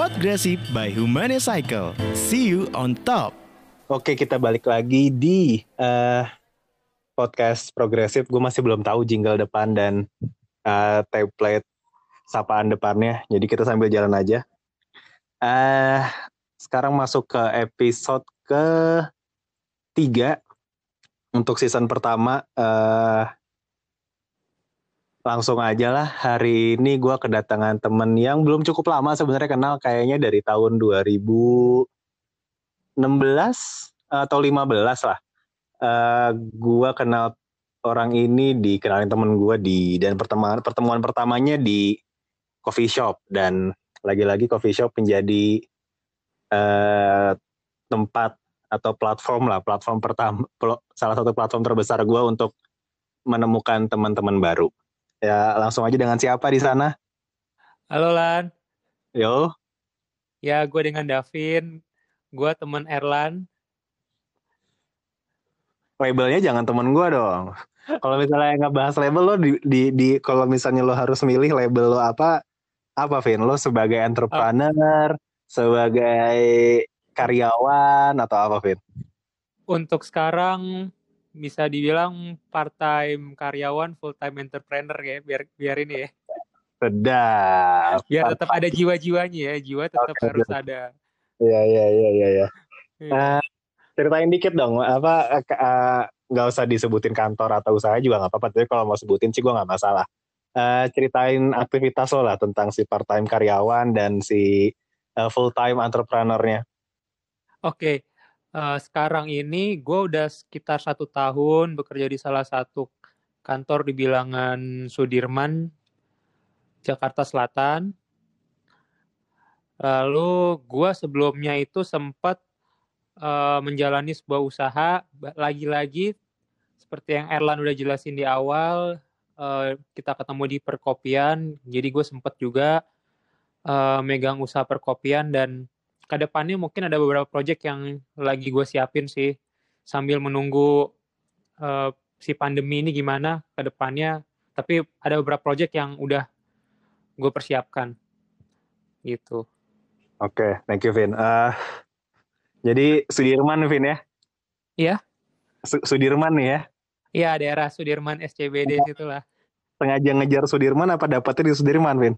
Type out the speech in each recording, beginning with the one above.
Podgresif by Humanicycle. See you on top. Oke, kita balik lagi di uh, podcast progresif. Gue masih belum tahu jingle depan dan uh, template sapaan depannya. Jadi kita sambil jalan aja. Uh, sekarang masuk ke episode ke tiga untuk season pertama. Uh, langsung aja lah hari ini gue kedatangan temen yang belum cukup lama sebenarnya kenal kayaknya dari tahun 2016 atau 15 lah. Uh, eh, gue kenal orang ini dikenalin temen gue di dan pertemuan pertemuan pertamanya di coffee shop. Dan lagi-lagi coffee shop menjadi uh, tempat atau platform lah platform pertama salah satu platform terbesar gue untuk menemukan teman-teman baru Ya, langsung aja dengan siapa di sana? Halo Lan. Yo. Ya, gue dengan Davin. Gue temen Erlan. Labelnya jangan temen gue dong. kalau misalnya nggak bahas label lo di, di, di kalau misalnya lo harus milih label lo apa apa Vin? Lo sebagai entrepreneur, oh. sebagai karyawan atau apa Vin? Untuk sekarang bisa dibilang part time karyawan full time entrepreneur ya biar biar ini ya. Sedap. Biar tetap ada jiwa-jiwanya ya jiwa tetap okay. harus ada. Iya iya iya iya ya. uh, ceritain dikit dong apa uh, nggak usah disebutin kantor atau usaha juga nggak apa-apa tapi kalau mau sebutin sih gue nggak masalah. Uh, ceritain aktivitas lo lah tentang si part time karyawan dan si uh, full time entrepreneurnya. Oke okay uh, sekarang ini gue udah sekitar satu tahun bekerja di salah satu kantor di bilangan Sudirman, Jakarta Selatan. Lalu gue sebelumnya itu sempat uh, menjalani sebuah usaha, lagi-lagi seperti yang Erlan udah jelasin di awal, uh, kita ketemu di perkopian, jadi gue sempat juga uh, megang usaha perkopian dan ke depannya mungkin ada beberapa project yang lagi gue siapin sih sambil menunggu uh, si pandemi ini gimana ke depannya tapi ada beberapa project yang udah gue persiapkan. Gitu. Oke okay, thank you Vin. Uh, jadi Sudirman Vin ya? Iya. Sudirman nih ya? Iya daerah Sudirman SCBD situlah. sengaja ngejar Sudirman apa dapetnya di Sudirman Vin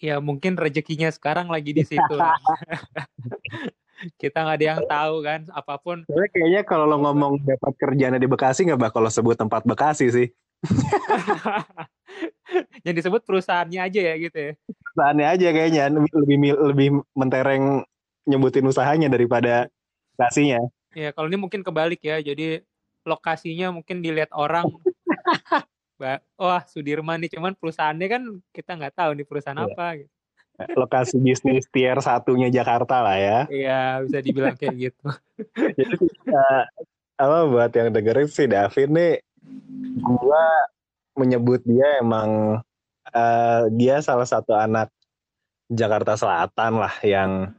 ya mungkin rezekinya sekarang lagi di situ. kita nggak ada yang tahu kan apa pun. Tapi kayaknya kalau lo ngomong dapat kerjaan di Bekasi nggak bakal lo sebut tempat Bekasi sih. yang disebut perusahaannya aja ya gitu ya. Perusahaannya aja kayaknya lebih lebih mentereng nyebutin usahanya daripada lokasinya. Ya kalau ini mungkin kebalik ya. Jadi lokasinya mungkin dilihat orang wah Sudirman nih cuman perusahaannya kan kita nggak tahu nih perusahaan iya. apa gitu. Lokasi bisnis tier satunya Jakarta lah ya. Iya bisa dibilang kayak gitu. Jadi uh, apa buat yang dengerin sih David nih, gua menyebut dia emang uh, dia salah satu anak Jakarta Selatan lah yang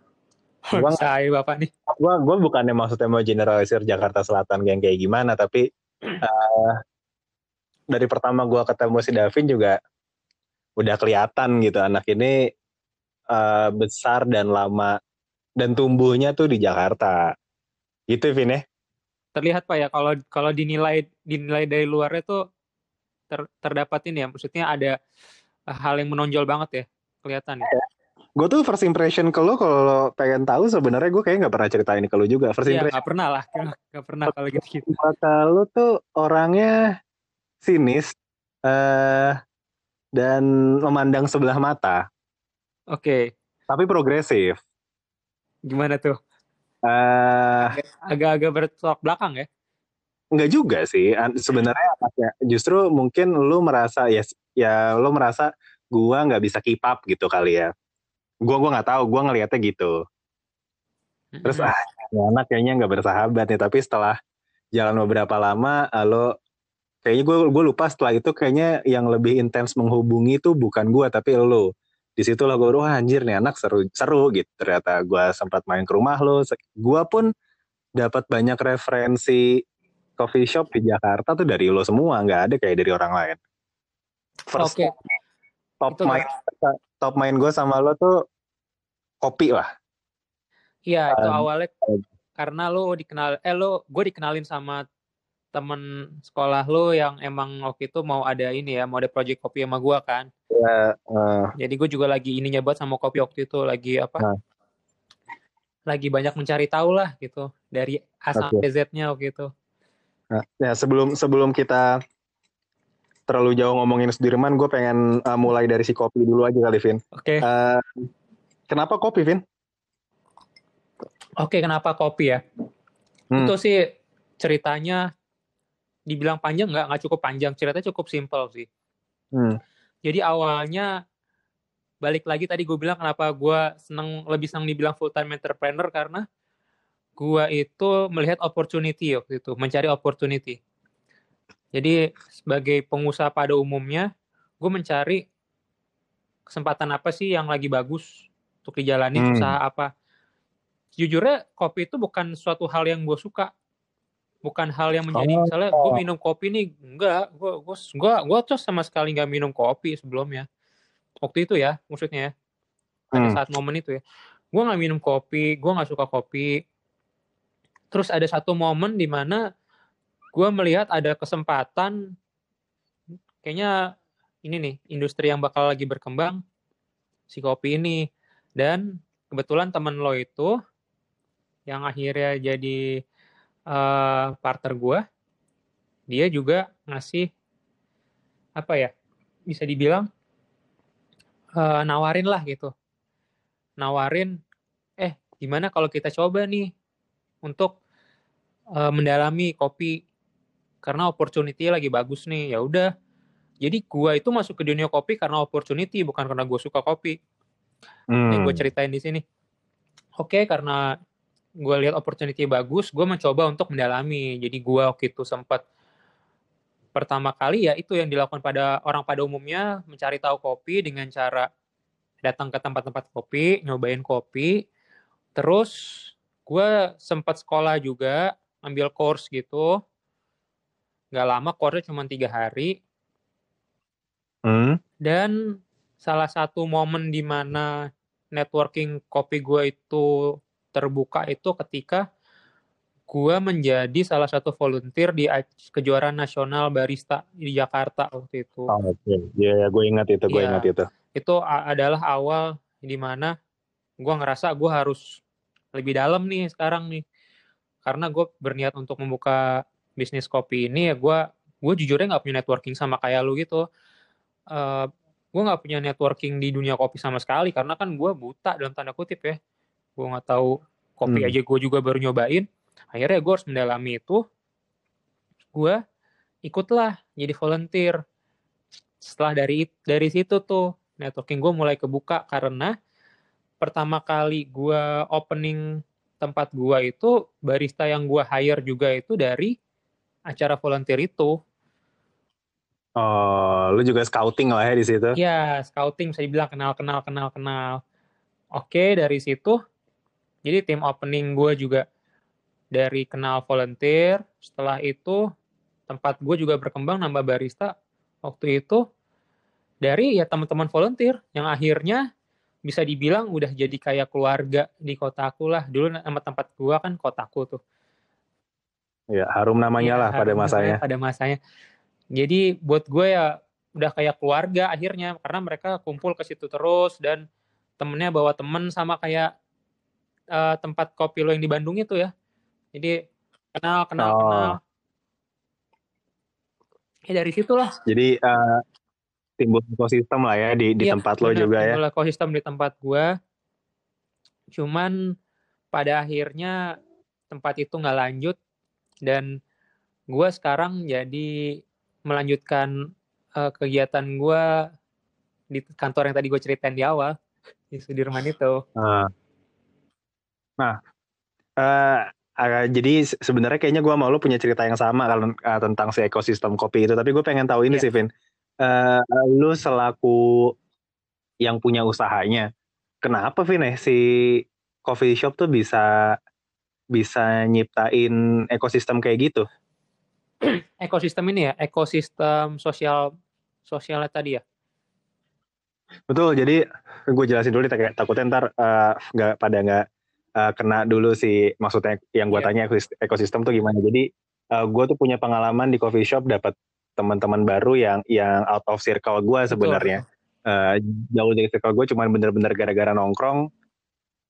gua saya bapak nih. Gua gua bukannya maksudnya mau generalisir Jakarta Selatan yang kayak gimana tapi uh, dari pertama gue ketemu si Davin juga udah kelihatan gitu anak ini uh, besar dan lama dan tumbuhnya tuh di Jakarta gitu Vin ya terlihat pak ya kalau kalau dinilai dinilai dari luarnya tuh ter, terdapat ini ya maksudnya ada hal yang menonjol banget ya kelihatan ya. Gue tuh first impression ke lo kalau lo pengen tahu sebenarnya gue kayak nggak pernah cerita ini ke lo juga first ya, impression. Gak pernah lah, gak pernah kalau gitu. -gitu. Kata lo tuh orangnya sinis uh, dan memandang sebelah mata. Oke. Okay. Tapi progresif. Gimana tuh? Uh, Agak-agak bertolak belakang ya? Enggak juga sih. Sebenarnya justru mungkin lu merasa ya ya lu merasa gua nggak bisa keep up gitu kali ya. Gua gua nggak tahu, gua ngelihatnya gitu. Terus ah, anak kayaknya nggak bersahabat nih, tapi setelah jalan beberapa lama, lo kayaknya gue gue lupa setelah itu kayaknya yang lebih intens menghubungi itu bukan gue tapi lo di situ lah gue wah anjir nih anak seru seru gitu. Ternyata gue sempat main ke rumah lo gue pun dapat banyak referensi coffee shop di Jakarta tuh dari lo semua nggak ada kayak dari orang lain. First okay. top itu main top main gue sama lo tuh kopi lah. Iya, itu Um, awalnya karena lo dikenal eh lo gue dikenalin sama temen sekolah lo yang emang waktu itu mau ada ini ya, mau ada project kopi sama gue kan. Ya, eh, Jadi gue juga lagi ininya buat sama kopi waktu itu lagi apa? Nah. Lagi banyak mencari tahu lah gitu dari A sampai Oke. Z-nya waktu itu. nah, ya sebelum sebelum kita terlalu jauh ngomongin Sudirman, gue pengen eh, mulai dari si kopi dulu aja kali, Vin. Oke. Eh, kenapa kopi, Vin? Oke, kenapa kopi ya? Hmm. Itu sih ceritanya dibilang panjang nggak nggak cukup panjang, ceritanya cukup simpel sih. Hmm. Jadi awalnya balik lagi tadi gue bilang kenapa gue seneng lebih seneng dibilang full time entrepreneur karena gue itu melihat opportunity waktu itu mencari opportunity. Jadi sebagai pengusaha pada umumnya gue mencari kesempatan apa sih yang lagi bagus untuk dijalani Hmm. usaha apa. Jujurnya kopi itu bukan suatu hal yang gue suka bukan hal yang menjadi Oh. misalnya gue minum kopi nih. Enggak gue gue gue gue tuh sama sekali nggak minum kopi sebelumnya. Waktu itu ya maksudnya ya. Pada Hmm. saat momen itu ya. Gue nggak minum kopi gue nggak suka kopi. Terus ada satu momen di mana gue melihat ada kesempatan kayaknya ini nih industri yang bakal lagi berkembang si kopi ini. Dan kebetulan temen lo itu yang akhirnya jadi eh, partner gue dia juga ngasih apa ya bisa dibilang eh, nawarin lah gitu. Nawarin eh gimana kalau kita coba nih untuk eh, mendalami kopi? Karena opportunity lagi bagus nih. Ya udah. Jadi gua itu masuk ke dunia kopi karena opportunity bukan karena gue suka kopi. Yang Hmm. gue ceritain di sini. Oke karena gue lihat opportunity bagus gue mencoba untuk mendalami. Jadi gue waktu itu sempat pertama kali ya itu yang dilakukan pada orang pada umumnya mencari tahu kopi dengan cara datang ke tempat-tempat kopi nyobain kopi. Terus gue sempat sekolah juga ambil course gitu. Nggak lama course cuma tiga hari. Hmm. dan salah satu momen di mana networking kopi gue itu terbuka itu ketika gue menjadi salah satu volunteer di kejuaraan nasional barista di Jakarta waktu itu. Oh, Oke, ya gue ingat itu, gue Iya. ingat itu. Itu adalah awal di mana gue ngerasa gue harus lebih dalam nih sekarang nih. Karena gue berniat untuk membuka bisnis kopi ini ya gue gue jujurnya nggak punya networking sama kayak lu gitu. Eh gue nggak punya networking di dunia kopi sama sekali karena kan gue buta dalam tanda kutip ya. Gue nggak tahu kopi Hmm. aja gue juga baru nyobain. Akhirnya gue harus mendalami itu. Gue ikutlah jadi volunteer. Setelah dari dari situ tuh networking gue mulai kebuka karena pertama kali gue opening tempat gue itu barista yang gue hire juga itu dari acara volunteer itu. Oh, lu juga scouting lah ya di situ. Ya, scouting bisa dibilang kenal kenal kenal kenal. Oke, dari situ jadi tim opening gue juga dari kenal volunteer. Setelah itu tempat gue juga berkembang nambah barista. Waktu itu dari ya teman-teman volunteer yang akhirnya bisa dibilang udah jadi kayak keluarga di kotaku lah. Dulu nama tempat gue kan kotaku tuh. Ya, harum namanya Iya, lah pada harum masanya. namanya Pada masanya. Jadi buat gue ya udah kayak keluarga akhirnya karena mereka kumpul ke situ terus dan temennya bawa temen sama kayak eh, tempat kopi lo yang di Bandung itu ya. Jadi kenal kenal Oh. kenal. Ya dari situlah. Jadi eh, timbul ekosistem lah ya di di Iya, tempat lo juga ya. timbul ekosistem di tempat gue. Cuman pada akhirnya tempat itu nggak lanjut dan gue sekarang jadi melanjutkan eh, kegiatan gue di kantor yang tadi gue ceritain di awal di Sudirman itu. Nah, nah eh, eh, jadi se- sebenarnya kayaknya gue mau lo punya cerita yang sama kalau eh, tentang si ekosistem kopi itu. Tapi gue pengen tahu ini Iya. sih, Vin. Eh, lu selaku yang punya usahanya, kenapa Vin ya si coffee shop tuh bisa bisa nyiptain ekosistem kayak gitu? Ekosistem ini ya, ekosistem sosial sosialnya tadi ya. Betul, jadi gue jelasin dulu nih takutnya ntar eh, nggak pada nggak eh, kena dulu sih maksudnya yang gue Iya. tanya ekosist- ekosistem tuh gimana. Jadi eh, gue tuh punya pengalaman di coffee shop dapat teman-teman baru yang yang out of circle gue sebenarnya. Eh, jauh dari circle gue cuman bener-bener gara-gara nongkrong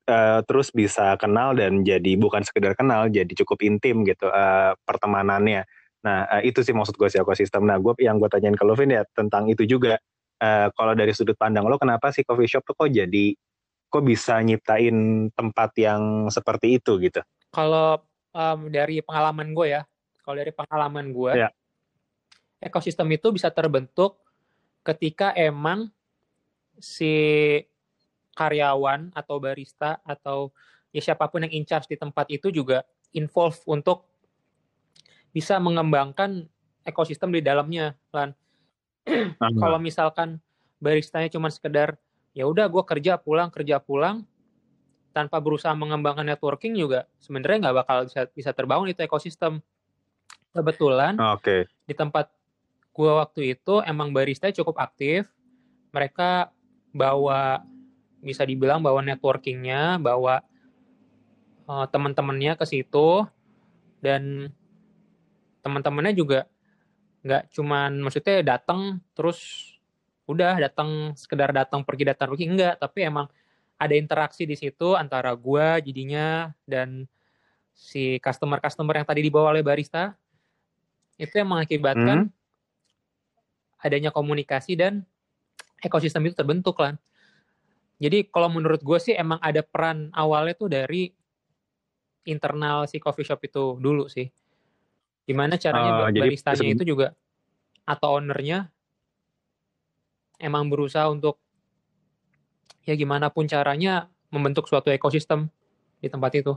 eh, terus bisa kenal dan jadi bukan sekedar kenal jadi cukup intim gitu eh, pertemanannya. Nah eh, itu sih maksud gue sih ekosistem. Nah gue yang gue tanyain ke Lovin ya tentang itu juga. Eh, kalau dari sudut pandang lo kenapa sih coffee shop tuh kok jadi kok bisa nyiptain tempat yang seperti itu gitu? Kalau em, dari pengalaman gue ya, kalau dari pengalaman gue, Ya. ekosistem itu bisa terbentuk ketika emang si karyawan atau barista atau ya siapa pun yang in charge di tempat itu juga involve untuk bisa mengembangkan ekosistem di dalamnya, Lan. Kalau misalkan baristanya cuma sekedar ya udah gue kerja pulang kerja pulang tanpa berusaha mengembangkan networking juga sebenarnya nggak bakal bisa bisa terbangun itu ekosistem. Kebetulan Oke. di tempat gua waktu itu emang barista cukup aktif. Mereka bawa bisa dibilang bawa networkingnya, bawa eh, teman-temannya ke situ dan teman-temannya juga nggak cuman maksudnya datang terus udah datang sekedar datang pergi datang pergi enggak tapi emang ada interaksi di situ antara gua jadinya dan si customer-customer yang tadi dibawa oleh barista itu yang mengakibatkan adanya komunikasi dan ekosistem itu terbentuk lah. Jadi kalau menurut gue sih emang ada peran awalnya tuh dari internal si coffee shop itu dulu sih. Gimana caranya jadi baristanya seben- itu juga atau ownernya emang berusaha untuk ya gimana pun caranya membentuk suatu ekosistem di tempat itu.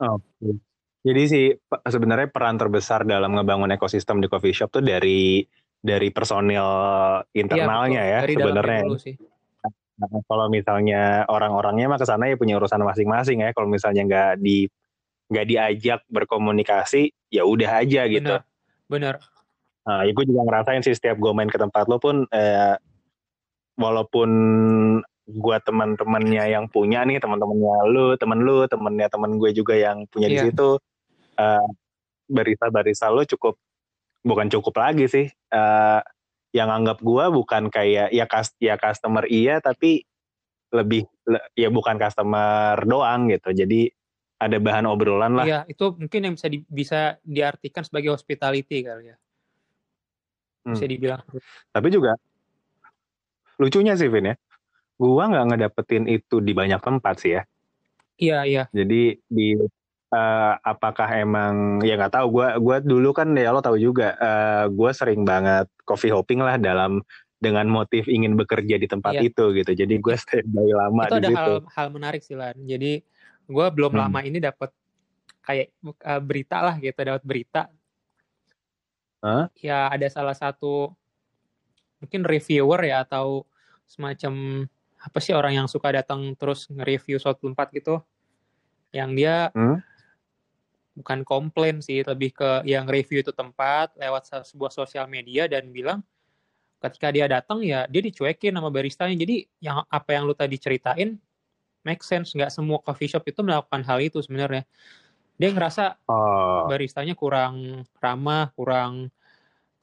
Oke. Jadi sih sebenarnya peran terbesar dalam ngebangun ekosistem di coffee shop tuh dari dari personil internalnya Iya, ya betul. Dalamnya sebenarnya. Nah, kalau misalnya orang-orangnya mah ke sana ya punya urusan masing-masing ya. Kalau misalnya nggak di nggak diajak berkomunikasi, ya udah aja gitu. Benar. Benar. Nah, ya gue juga ngerasain sih setiap gue main ke tempat lo pun, eh, walaupun gue teman-temannya yang punya nih, teman-temannya lu, temen lu, temennya temen gue juga yang punya di Iya. situ, eh, barista-barista lo cukup, bukan cukup lagi sih, eh, yang anggap gue bukan kayak ya kas ya customer iya, tapi lebih le- ya bukan customer doang gitu. Jadi ada bahan obrolan lah. Iya, itu mungkin yang bisa di, bisa diartikan sebagai hospitality kali ya. Bisa Hmm. dibilang. Tapi juga lucunya sih Vin ya, gua nggak ngedapetin itu di banyak tempat sih ya. Iya, iya. Jadi di eh, apakah emang ya nggak tahu. Gua gua dulu kan ya lo tahu juga, eh, gua sering banget coffee hopping lah dalam dengan motif ingin bekerja di tempat Iya. itu gitu. Jadi gue standby lama itu di ada situ. hal hal menarik sih Lan. Jadi gue belum Hmm. lama ini dapat kayak uh, berita lah gitu, dapat berita. Hah? Ya ada salah satu mungkin reviewer ya atau semacam apa sih orang yang suka datang terus nge-review suatu tempat gitu. Yang dia Hmm? bukan komplain sih, lebih ke yang review itu tempat lewat se- sebuah sosial media dan bilang ketika dia datang ya dia dicuekin sama baristanya. Jadi yang apa yang lu tadi ceritain make sense. Nggak semua coffee shop itu melakukan hal itu sebenarnya. Dia ngerasa Oh, baristanya kurang ramah, kurang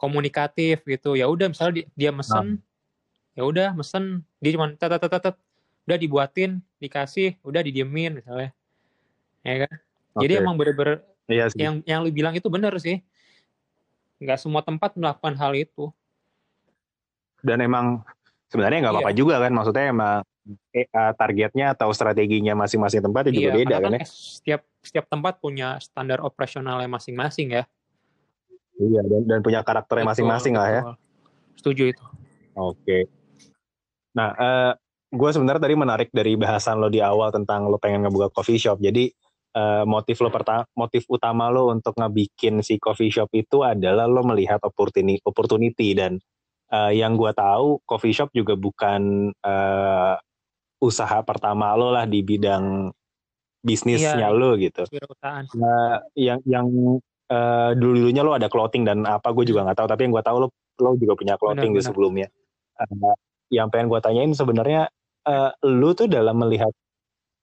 komunikatif gitu. Ya udah misalnya di- dia mesen, ya udah mesen, dia cuma tet tet tet udah dibuatin, dikasih, udah didiemin misalnya. Ya kan? Jadi emang bener-bener Iya sih. yang yang lu bilang itu bener sih. Nggak semua tempat melakukan hal itu. Dan emang sebenarnya nggak Iya. apa-apa juga kan. Maksudnya emang eh, eh, targetnya atau strateginya masing-masing tempat ya juga Iya, beda kan kan ya. setiap setiap tempat punya standar operasionalnya masing-masing ya. Iya dan, dan punya karakternya masing-masing lah ya. Setuju itu. Oke. Nah, eh gue sebenarnya tadi menarik dari bahasan lo di awal tentang lo pengen ngebuka coffee shop. Jadi eh, motif lo pertama, motif utama lo untuk ngebikin si coffee shop itu adalah lo melihat opportunity, opportunity dan eh, yang gue tahu coffee shop juga bukan eh, usaha pertama lo lah di bidang bisnisnya Iya. lo gitu. Kewirausahaan. Nah, yang yang eh, dulu-dulunya lo ada clothing dan apa gue juga nggak tahu tapi yang gue tahu lo lo juga punya clothing di benar. sebelumnya. Eh, yang pengen gue tanyain sebenarnya uh, lu tuh dalam melihat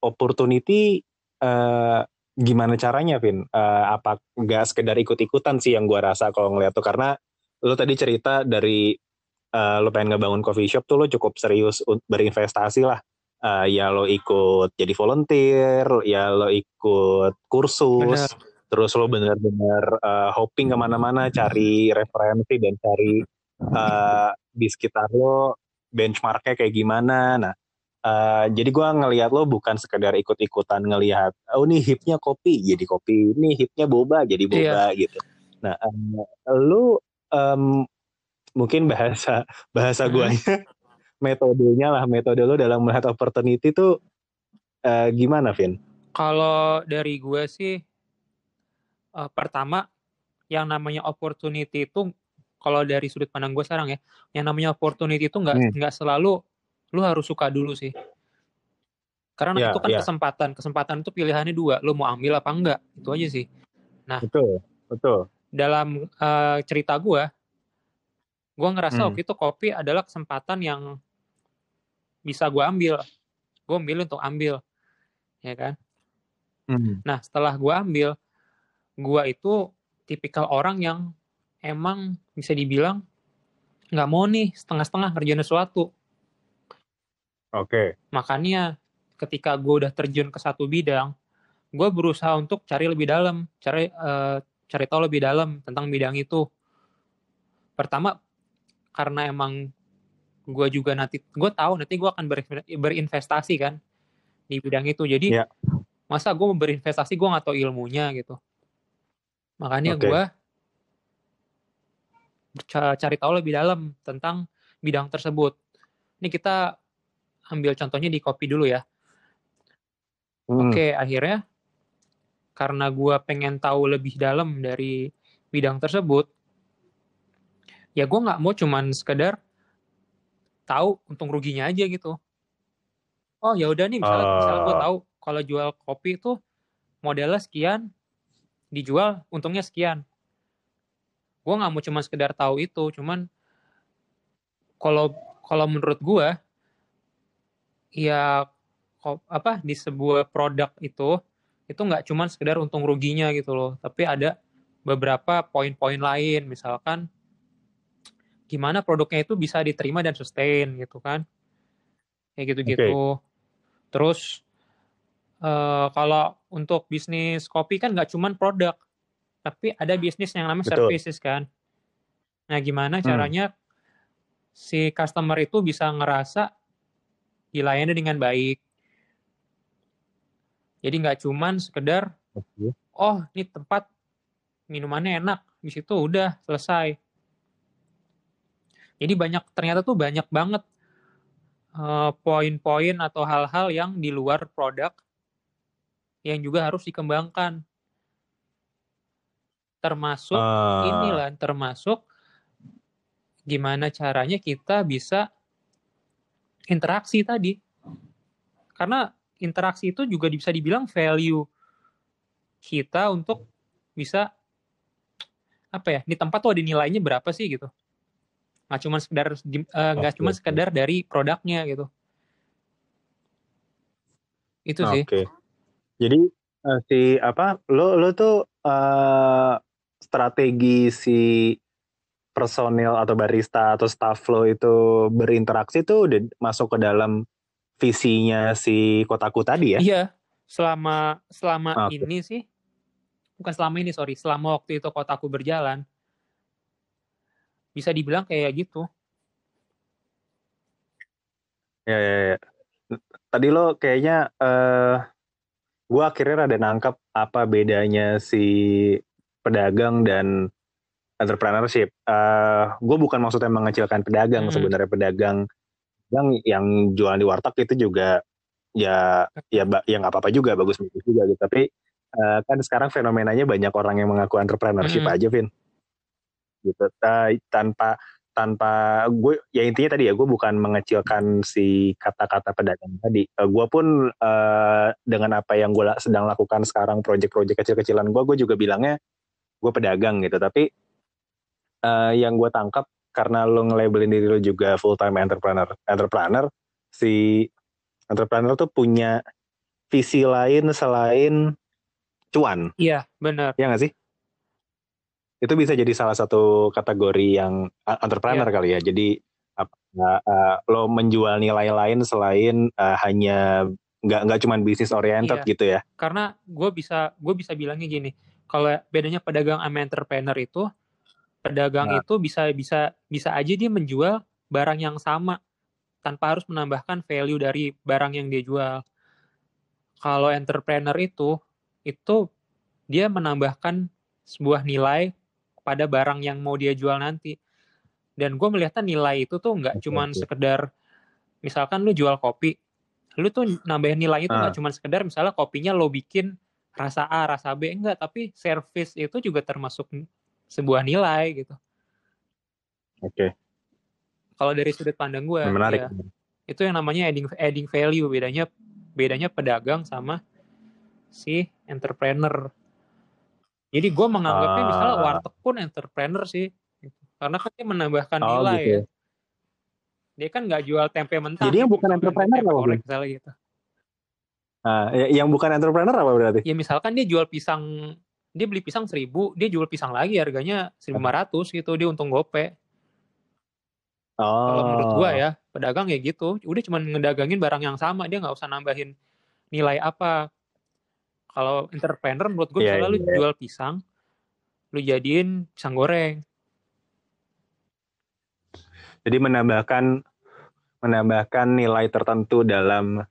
opportunity uh, gimana caranya Vin uh, apa nggak sekedar ikut-ikutan sih yang gue rasa kalau ngeliat tuh karena lu tadi cerita dari uh, lu pengen ngebangun coffee shop tuh lu cukup serius berinvestasi lah uh, ya lo ikut jadi volunteer ya lo ikut kursus Bener. Terus lo bener-bener uh, hopping ke mana-mana cari referensi dan cari uh, di sekitar lo benchmarknya kayak gimana nah Uh, jadi gue ngelihat lo bukan sekedar ikut-ikutan ngelihat oh ini hipnya kopi jadi kopi ini hipnya boba jadi boba iya. gitu nah um, lo um, mungkin bahasa bahasa hmm. guanya metodenya lah metode lo dalam melihat opportunity itu uh, gimana Vin? Kalau dari gue sih uh, pertama yang namanya opportunity itu kalau dari sudut pandang gue sekarang ya yang namanya opportunity itu nggak hmm. nggak hmm. selalu lu harus suka dulu sih karena yeah, itu kan yeah. kesempatan kesempatan itu pilihannya dua lu mau ambil apa enggak itu aja sih nah betul betul dalam uh, cerita gue gue ngerasa hmm. waktu itu kopi adalah kesempatan yang bisa gue ambil gue ambil untuk ambil ya kan hmm. nah setelah gue ambil gue itu tipikal orang yang emang bisa dibilang nggak mau nih setengah-setengah kerjaan sesuatu Oke. Okay. Makanya ketika gue udah terjun ke satu bidang, gue berusaha untuk cari lebih dalam, cari uh, cari tahu lebih dalam tentang bidang itu. Pertama karena emang gue juga nanti gue tahu nanti gue akan berinvestasi kan di bidang itu. Jadi yeah. masa gue mau berinvestasi gue nggak tahu ilmunya gitu. Makanya okay. gue cari tahu lebih dalam tentang bidang tersebut. Ini kita ambil contohnya di kopi dulu ya. Hmm. Oke, akhirnya karena gue pengen tahu lebih dalam dari bidang tersebut, ya gue nggak mau cuman sekedar tahu untung ruginya aja gitu. Oh ya udah nih, misalnya, uh. misalnya gue tahu kalau jual kopi itu modelnya sekian, dijual untungnya sekian. Gue nggak mau cuma sekedar tahu itu, cuman kalau kalau menurut gue ya apa di sebuah produk itu itu nggak cuma sekedar untung ruginya gitu loh tapi ada beberapa poin-poin lain misalkan gimana produknya itu bisa diterima dan sustain gitu kan kayak gitu-gitu okay. terus uh, kalau untuk bisnis kopi kan nggak cuma produk tapi ada bisnis yang namanya Betul. services kan nah gimana hmm. caranya hmm. si customer itu bisa ngerasa dilayani dengan baik. Jadi nggak cuman sekedar, oh ini tempat minumannya enak, di situ udah selesai. Jadi banyak ternyata tuh banyak banget uh, poin-poin atau hal-hal yang di luar produk yang juga harus dikembangkan. Termasuk uh. inilah, termasuk gimana caranya kita bisa interaksi tadi. Karena interaksi itu juga bisa dibilang value kita untuk bisa apa ya di tempat tuh ada nilainya berapa sih gitu nggak cuma sekedar eh, nggak uh, cuma sekedar dari produknya gitu itu sih oke jadi uh, si apa lo lo tuh uh, strategi si personil atau barista atau staff lo itu berinteraksi tuh udah masuk ke dalam visinya si kotaku tadi ya? Iya, selama selama okay. ini sih bukan selama ini sorry, selama waktu itu kotaku berjalan bisa dibilang kayak gitu. Ya, ya, ya. Tadi lo kayaknya uh, gue akhirnya ada nangkep apa bedanya si pedagang dan entrepreneurship. Uh, eh, gue bukan maksudnya mengecilkan pedagang hmm. sebenarnya pedagang yang yang jualan di warteg itu juga ya ya ya nggak apa-apa juga bagus bagus juga gitu. Tapi uh, kan sekarang fenomenanya banyak orang yang mengaku entrepreneurship hmm. aja, Vin. Gitu. Uh, tanpa tanpa gue ya intinya tadi ya gue bukan mengecilkan si kata-kata pedagang tadi. Uh, gue pun uh, dengan apa yang gue sedang lakukan sekarang proyek-proyek kecil-kecilan gue gue juga bilangnya gue pedagang gitu. Tapi uh, yang gue tangkap karena lo nge-labelin diri lo juga full time entrepreneur entrepreneur si entrepreneur tuh punya visi lain selain cuan. Iya, benar. ya nggak sih itu bisa jadi salah satu kategori yang entrepreneur Iya. kali ya jadi apa uh, lo menjual nilai lain selain uh, hanya nggak nggak cuma bisnis oriented Iya. gitu ya Karena gue bisa gue bisa bilangnya gini, kalau bedanya pedagang sama entrepreneur itu, pedagang Nah. itu bisa bisa bisa aja dia menjual barang yang sama tanpa harus menambahkan value dari barang yang dia jual. Kalau entrepreneur itu itu dia menambahkan sebuah nilai pada barang yang mau dia jual nanti. Dan gue melihatnya nilai itu tuh nggak cuman sekedar misalkan lu jual kopi, lu tuh nambahin nilai itu nggak Ah. cuman sekedar misalnya kopinya lo bikin rasa A, rasa B enggak, tapi service itu juga termasuk sebuah nilai gitu. oke Kalau dari sudut pandang gue, menarik ya, itu yang namanya adding adding value bedanya bedanya pedagang sama si entrepreneur. Jadi gue menganggapnya misalnya Ah. warteg pun entrepreneur sih, gitu. karena kan dia menambahkan Oh, nilai gitu. ya. Dia kan nggak jual tempe mentah. Jadi yang bukan entrepreneur apa, orek misalnya gitu. Nah, ya- yang bukan entrepreneur apa berarti Ya misalkan dia jual pisang, dia beli pisang seribu, dia jual pisang lagi harganya 1.500 gitu, dia untung gope. oh Kalau menurut gua ya, pedagang ya gitu. Udah cuma ngedagangin barang yang sama, dia nggak usah nambahin nilai apa. Kalau entrepreneur menurut gue Iya, misalnya lu iya. jual pisang, lu jadiin pisang goreng. jadi menambahkan menambahkan nilai tertentu dalam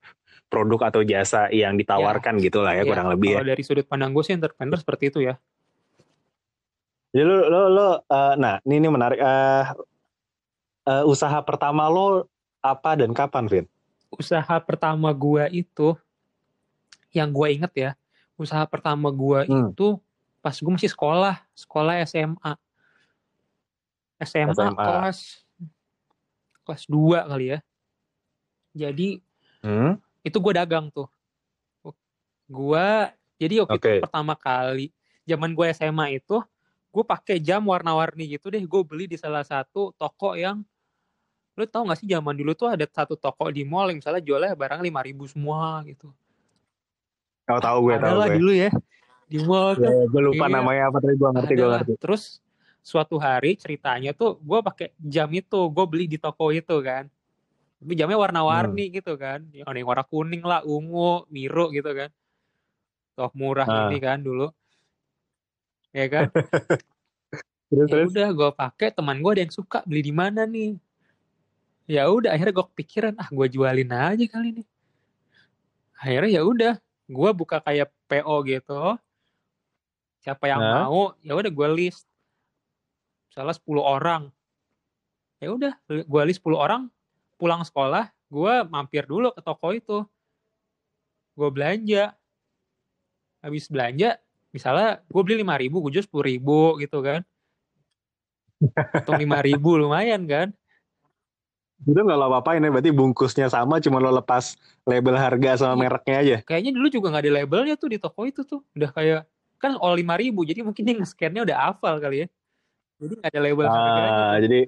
produk atau jasa yang ditawarkan gitulah ya, Ya, kurang lebih ya Kalau dari sudut pandang gue sih entrepreneur seperti itu ya. Jadi lo lo lo eh, nah ini, ini menarik eh eh, usaha pertama lo apa dan kapan Vin? Usaha pertama gua itu, yang gua inget ya, usaha pertama gua Hmm. itu pas gue masih sekolah, sekolah SMA. SMA, SMA. kelas kelas 2 kali ya. Jadi Hmm? itu gue dagang tuh. Gua jadi waktu Oke. itu pertama kali zaman gue SMA itu gue pakai jam warna-warni gitu deh. Gue beli di salah satu toko yang lu tau gak sih zaman dulu tuh ada satu toko di mall yang misalnya jualnya barang 5000 semua gitu. Oh tahu gue tahu gue. dulu ya di mall tuh. Ya, gue lupa Iya. namanya apa tapi gue ngerti gue ngerti. Terus suatu hari ceritanya tuh gue pakai jam itu, gue beli di toko itu kan. Tapi jamnya warna-warni Hmm. gitu kan. Yang ada yang warna kuning lah, ungu, biru gitu kan. Toh murah Ah. ini kan dulu. Ya kan? Terus ya terus. udah gue pakai teman gue ada yang suka beli di mana nih. Ya udah akhirnya gue kepikiran ah gue jualin aja kali ini. Akhirnya ya udah gue buka kayak PO gitu. Siapa yang Nah. mau ya udah gue list. Misalnya 10 orang. Ya udah gue list 10 orang pulang sekolah gue mampir dulu ke toko itu. Gue belanja. Habis belanja misalnya gue beli 5 ribu gue jual 10 ribu gitu kan. Untung 5 ribu lumayan kan. Itu nggak lo apa-apain ya, berarti bungkusnya sama, cuma lo lepas label harga sama Iya. mereknya aja. Kayaknya dulu juga nggak ada labelnya tuh di toko itu tuh. Udah kayak kan all 5 ribu jadi mungkin dia nge-scan-nya udah hafal kali ya. Jadi nggak ada label. Ah, jadi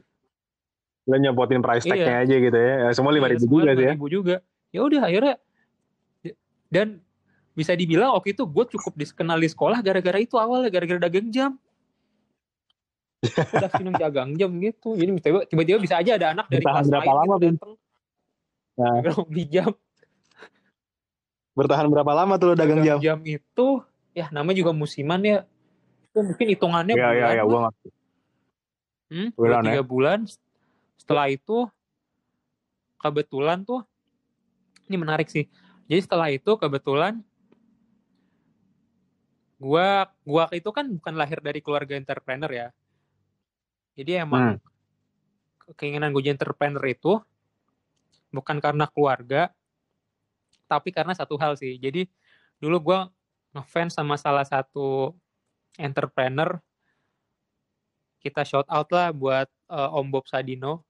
lo nyepotin price Iya. tag-nya aja gitu ya. Semua lima Iya, ribu juga sih ya. 5.000 juga. Ya udah akhirnya dan bisa dibilang waktu itu gue cukup dikenal di sekolah gara-gara itu awalnya gara-gara dagang jam. Udah minum dagang jam gitu. Jadi tiba- tiba-tiba bisa aja ada anak dari Bertahan kelas berapa lama, gitu Bin? datang. Nah. Beli jam. Bertahan berapa lama tuh lo dagang jam? jam itu ya namanya juga musiman ya. Itu mungkin hitungannya iya, bulan gue ngerti. Hmm, Bulan dua ya? tiga bulan. Setelah itu kebetulan tuh ini menarik sih. Jadi setelah itu kebetulan gua gua itu kan bukan lahir dari keluarga entrepreneur ya. Jadi emang keinginan gue jadi entrepreneur itu bukan karena keluarga, tapi karena satu hal sih. Jadi dulu gua ngefans sama salah satu entrepreneur kita shout out lah buat eh, Om Bob Sadino.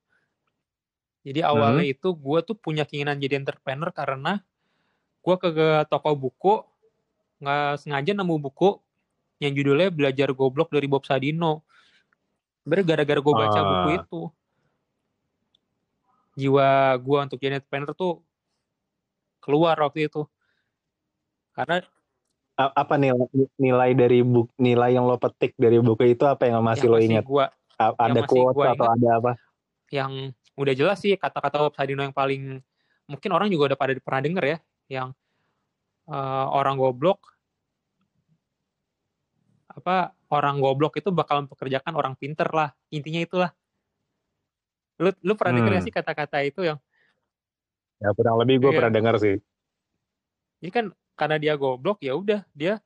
Jadi awalnya itu gue tuh punya keinginan jadi entrepreneur karena gue ke, ke toko buku nggak sengaja nemu buku yang judulnya Belajar Goblok dari Bob Sadino. Gara-gara gue baca Ah. buku itu. Jiwa gue untuk jadi entrepreneur tuh keluar waktu itu. Karena apa nilai nilai dari buku nilai yang lo petik dari buku itu apa yang masih yang lo masih ingat? gue A- Ada quote gua atau ingat. ada apa? yang udah jelas sih kata-kata Bob Sadino yang paling mungkin orang juga udah pada pernah denger ya yang eh, orang goblok apa orang goblok itu bakal mempekerjakan orang pinter lah intinya itulah lu lu pernah Hmm. gak sih kata-kata itu yang Ya kurang lebih gue Iya. pernah dengar sih. jadi kan karena dia goblok ya udah dia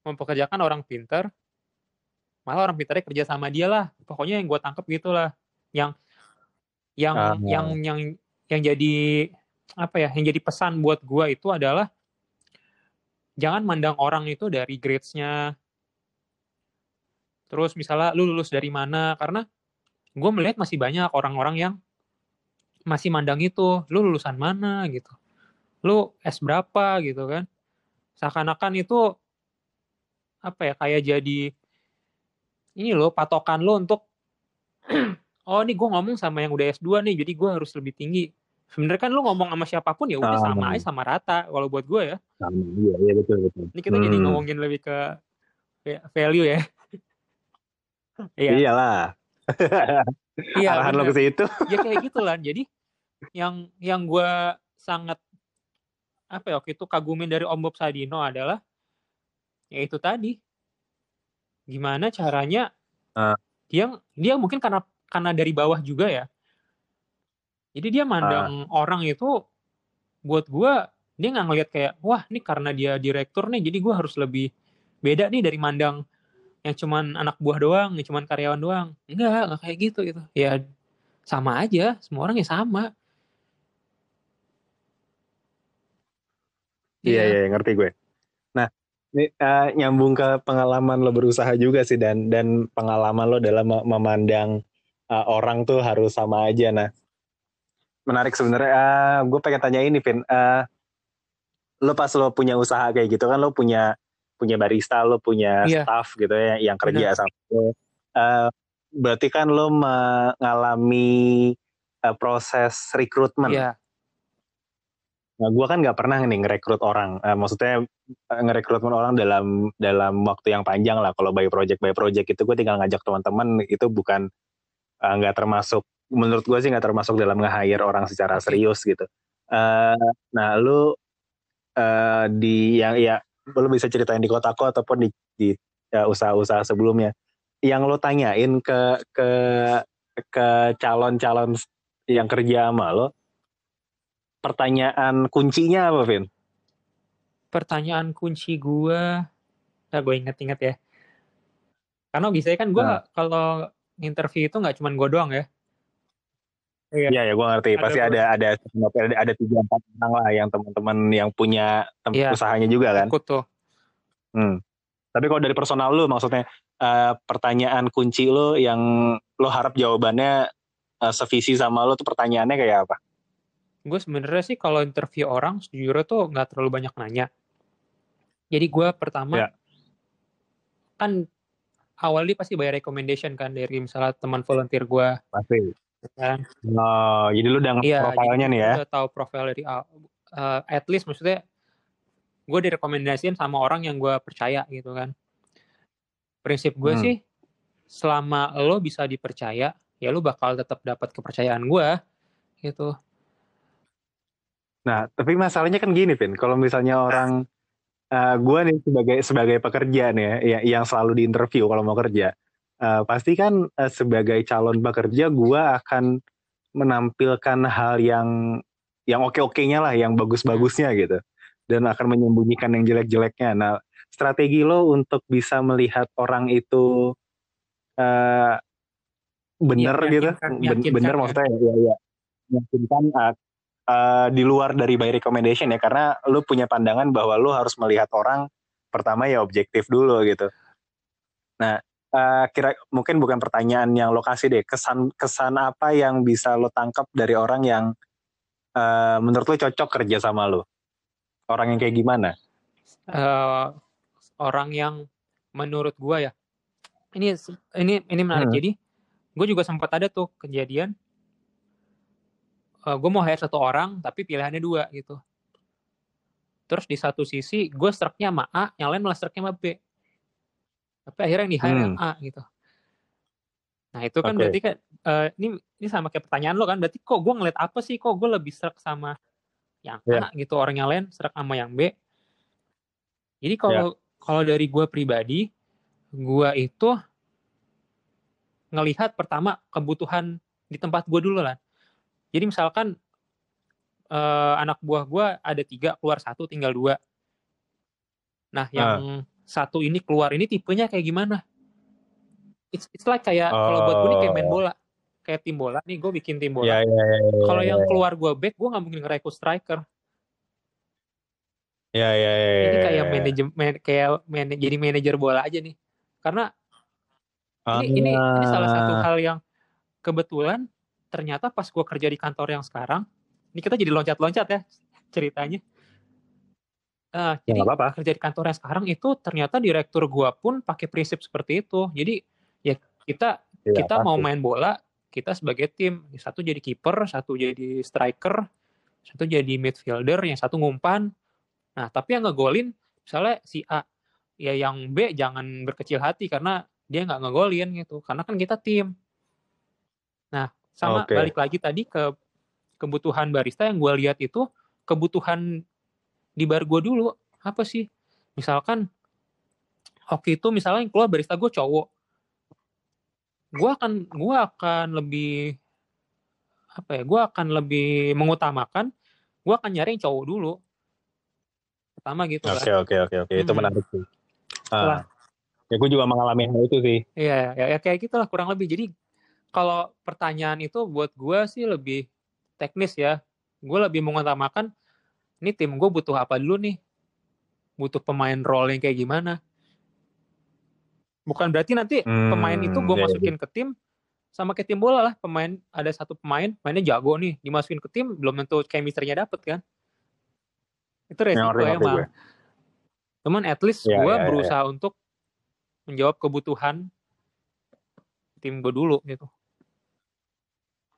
mempekerjakan orang pinter malah orang pinternya kerja sama dia lah pokoknya yang gue tangkep gitulah yang yang Ah. yang yang yang jadi apa ya yang jadi pesan buat gue itu adalah jangan mandang orang itu dari grades-nya terus misalnya lu lulus dari mana? Karena gue melihat masih banyak orang-orang yang masih mandang itu lu lulusan mana? gitu. Lu S berapa? gitu kan. Seakan-akan itu apa ya kayak jadi ini loh patokan lo untuk oh nih gue ngomong sama yang udah S2 nih jadi gue harus lebih tinggi. Sebenarnya kan lu ngomong sama siapa pun ya udah Ah. sama. aja sama rata kalau buat gue ya. Sama, iya, iya betul betul. ini kita jadi Hmm. ngomongin lebih ke va- value ya iya Iyalah. iya Arahan lo ke situ. ya kayak gitu lah jadi yang yang gue sangat apa ya waktu itu kagumin dari Om Bob Sadino adalah ya itu tadi gimana caranya Ah. dia dia mungkin karena karena dari bawah juga ya jadi dia mandang orang itu buat gue dia nggak ngelihat kayak wah ini karena dia direktur nih jadi gue harus lebih beda nih dari mandang yang cuman anak buah doang yang cuman karyawan doang enggak nggak kayak gitu gitu ya sama aja semua orang ya sama Iya iya ngerti gue. Nah ini eh, nyambung ke pengalaman lo berusaha juga sih dan dan pengalaman lo dalam me- memandang eh, orang tuh harus sama aja. Nah menarik sebenarnya. Eh, gue pengen tanya ini, Vin. Eh, lo pas lo punya usaha kayak gitu kan lo punya punya barista, lo punya Iya. staff gitu ya yang kerja sama lo. Eh, berarti kan lo mengalami eh, proses rekrutmen. Iya, Nah, gue kan nggak pernah nih ngerekrut orang. Eh, maksudnya ngerekrutmen orang dalam dalam waktu yang panjang lah. Kalau by project by project itu gue tinggal ngajak teman-teman itu bukan nggak termasuk. Menurut gue sih nggak termasuk dalam nge-hire orang secara serius gitu. Eh, nah, lu eh, di yang ya lu bisa ceritain di kotaku ataupun di, di ya, usaha-usaha sebelumnya. Yang lo tanyain ke ke ke calon-calon yang kerja sama lo, pertanyaan kuncinya apa, Vin? pertanyaan kunci gue nah gue inget-inget ya karena biasanya kan gue Nah. kalau interview itu nggak cuman gue doang ya Iya. Iya ya, gue ngerti. Ada Pasti ada ada ada ada tiga empat orang lah yang teman-teman yang punya tem- Iya. usahanya juga kan. ikut tuh Hmm. Tapi kalau dari personal lu, maksudnya eh, pertanyaan kunci lu yang lo harap jawabannya eh, sevisi sama lo tuh pertanyaannya kayak apa? gue sebenarnya sih kalau interview orang sejujurnya tuh nggak terlalu banyak nanya jadi gue pertama Ya. kan awalnya pasti bayar recommendation kan dari misalnya teman volunteer gue Pasti. Kan Oh, jadi lu udah Iya, profilnya nih ya? Udah tahu profil dari eh, at least maksudnya gue direkomendasiin sama orang yang gue percaya gitu kan. Prinsip gue Hmm. sih selama lo bisa dipercaya, ya lo bakal tetap dapat kepercayaan gue gitu. Nah, tapi masalahnya kan gini, Vin. Kalau misalnya orang eh gue nih sebagai sebagai pekerja nih ya, ya- yang selalu diinterview kalau mau kerja, eh, pasti kan eh, sebagai calon pekerja gue akan menampilkan hal yang yang oke-okenya lah, yang bagus-bagusnya gitu, dan akan menyembunyikan yang jelek-jeleknya. Nah, strategi lo untuk bisa melihat orang itu eh bener Iya, gitu, meyakinkan- Ben- meyakinkan bener ya. maksudnya? Ya, ya, meyakinkan eh, eh, di luar dari by recommendation ya. Karena lu punya pandangan bahwa lu harus melihat orang pertama ya objektif dulu gitu. Nah, eh, kira mungkin bukan pertanyaan yang lokasi deh, kesan kesan apa yang bisa lo tangkap dari orang yang eh, menurut lo cocok kerja sama lo? Orang yang kayak gimana? Eh, orang yang menurut gue ya, ini ini ini menarik. Hmm. Jadi gue juga sempat ada tuh kejadian uh, gue mau hire satu orang tapi pilihannya dua gitu terus di satu sisi gue struknya sama A yang lain malah struknya sama B tapi akhirnya yang di hire Hmm. yang A gitu. Nah itu kan Oke. berarti kan eh, ini ini sama kayak pertanyaan lo kan berarti kok gue ngeliat apa sih? Kok gue lebih serak sama yang A gitu orang yang lain serak sama yang B? Jadi kalau kalau dari gue pribadi gue itu ngelihat pertama kebutuhan di tempat gue dulu lah. Jadi misalkan eh, anak buah gue ada tiga keluar satu tinggal dua. Nah yang satu ini keluar ini tipenya kayak gimana it's, it's like kayak kalau buat gue ini kayak main Oh. bola kayak tim bola nih gue bikin tim bola Ya, ya, ya, ya, kalau ya, yang ya. keluar gue back gue nggak mungkin ngerekrut striker Ya, ya, ya, ini ya, kayak ya. manajemen kayak man- jadi manajer bola aja nih karena Ah. ini ini ini salah satu hal yang kebetulan ternyata pas gue kerja di kantor yang sekarang ini kita jadi loncat-loncat ya ceritanya Ya, jadi nggak apa-apa. kerja di kantor yang sekarang itu ternyata direktur gua pun pakai prinsip seperti itu jadi ya kita Iya, kita mau pasti. main bola kita sebagai tim satu jadi kiper satu jadi striker satu jadi midfielder yang satu ngumpan nah tapi yang ngegolin misalnya si A ya yang B jangan berkecil hati karena dia nggak ngegolin gitu karena kan kita tim nah sama Oke. balik lagi tadi ke kebutuhan barista yang gua lihat itu kebutuhan di bar gue dulu apa sih misalkan oke itu misalnya yang keluar barista gue cowok gue akan gue akan lebih apa ya gue akan lebih mengutamakan gue akan nyari yang cowok dulu pertama gitu kan Oke, oke, oke, oke. Itu Hmm. menarik sih. Ah. Ya, gue juga mengalami hal itu sih. Iya, ya, ya kayak gitulah kurang lebih. Jadi kalau pertanyaan itu buat gue sih lebih teknis ya. Gue lebih mengutamakan ini tim gue butuh apa dulu nih? Butuh pemain role yang kayak gimana? Bukan berarti nanti Hmm, pemain itu gue iya, iya. masukin ke tim sama kayak tim bola lah. Pemain ada satu pemain mainnya jago nih, dimasukin ke tim belum tentu chemistry-nya dapet kan? Itu resiko ngerti emang. gue. Cuman at least Iya, gue iya, iya. berusaha untuk menjawab kebutuhan tim gue dulu gitu.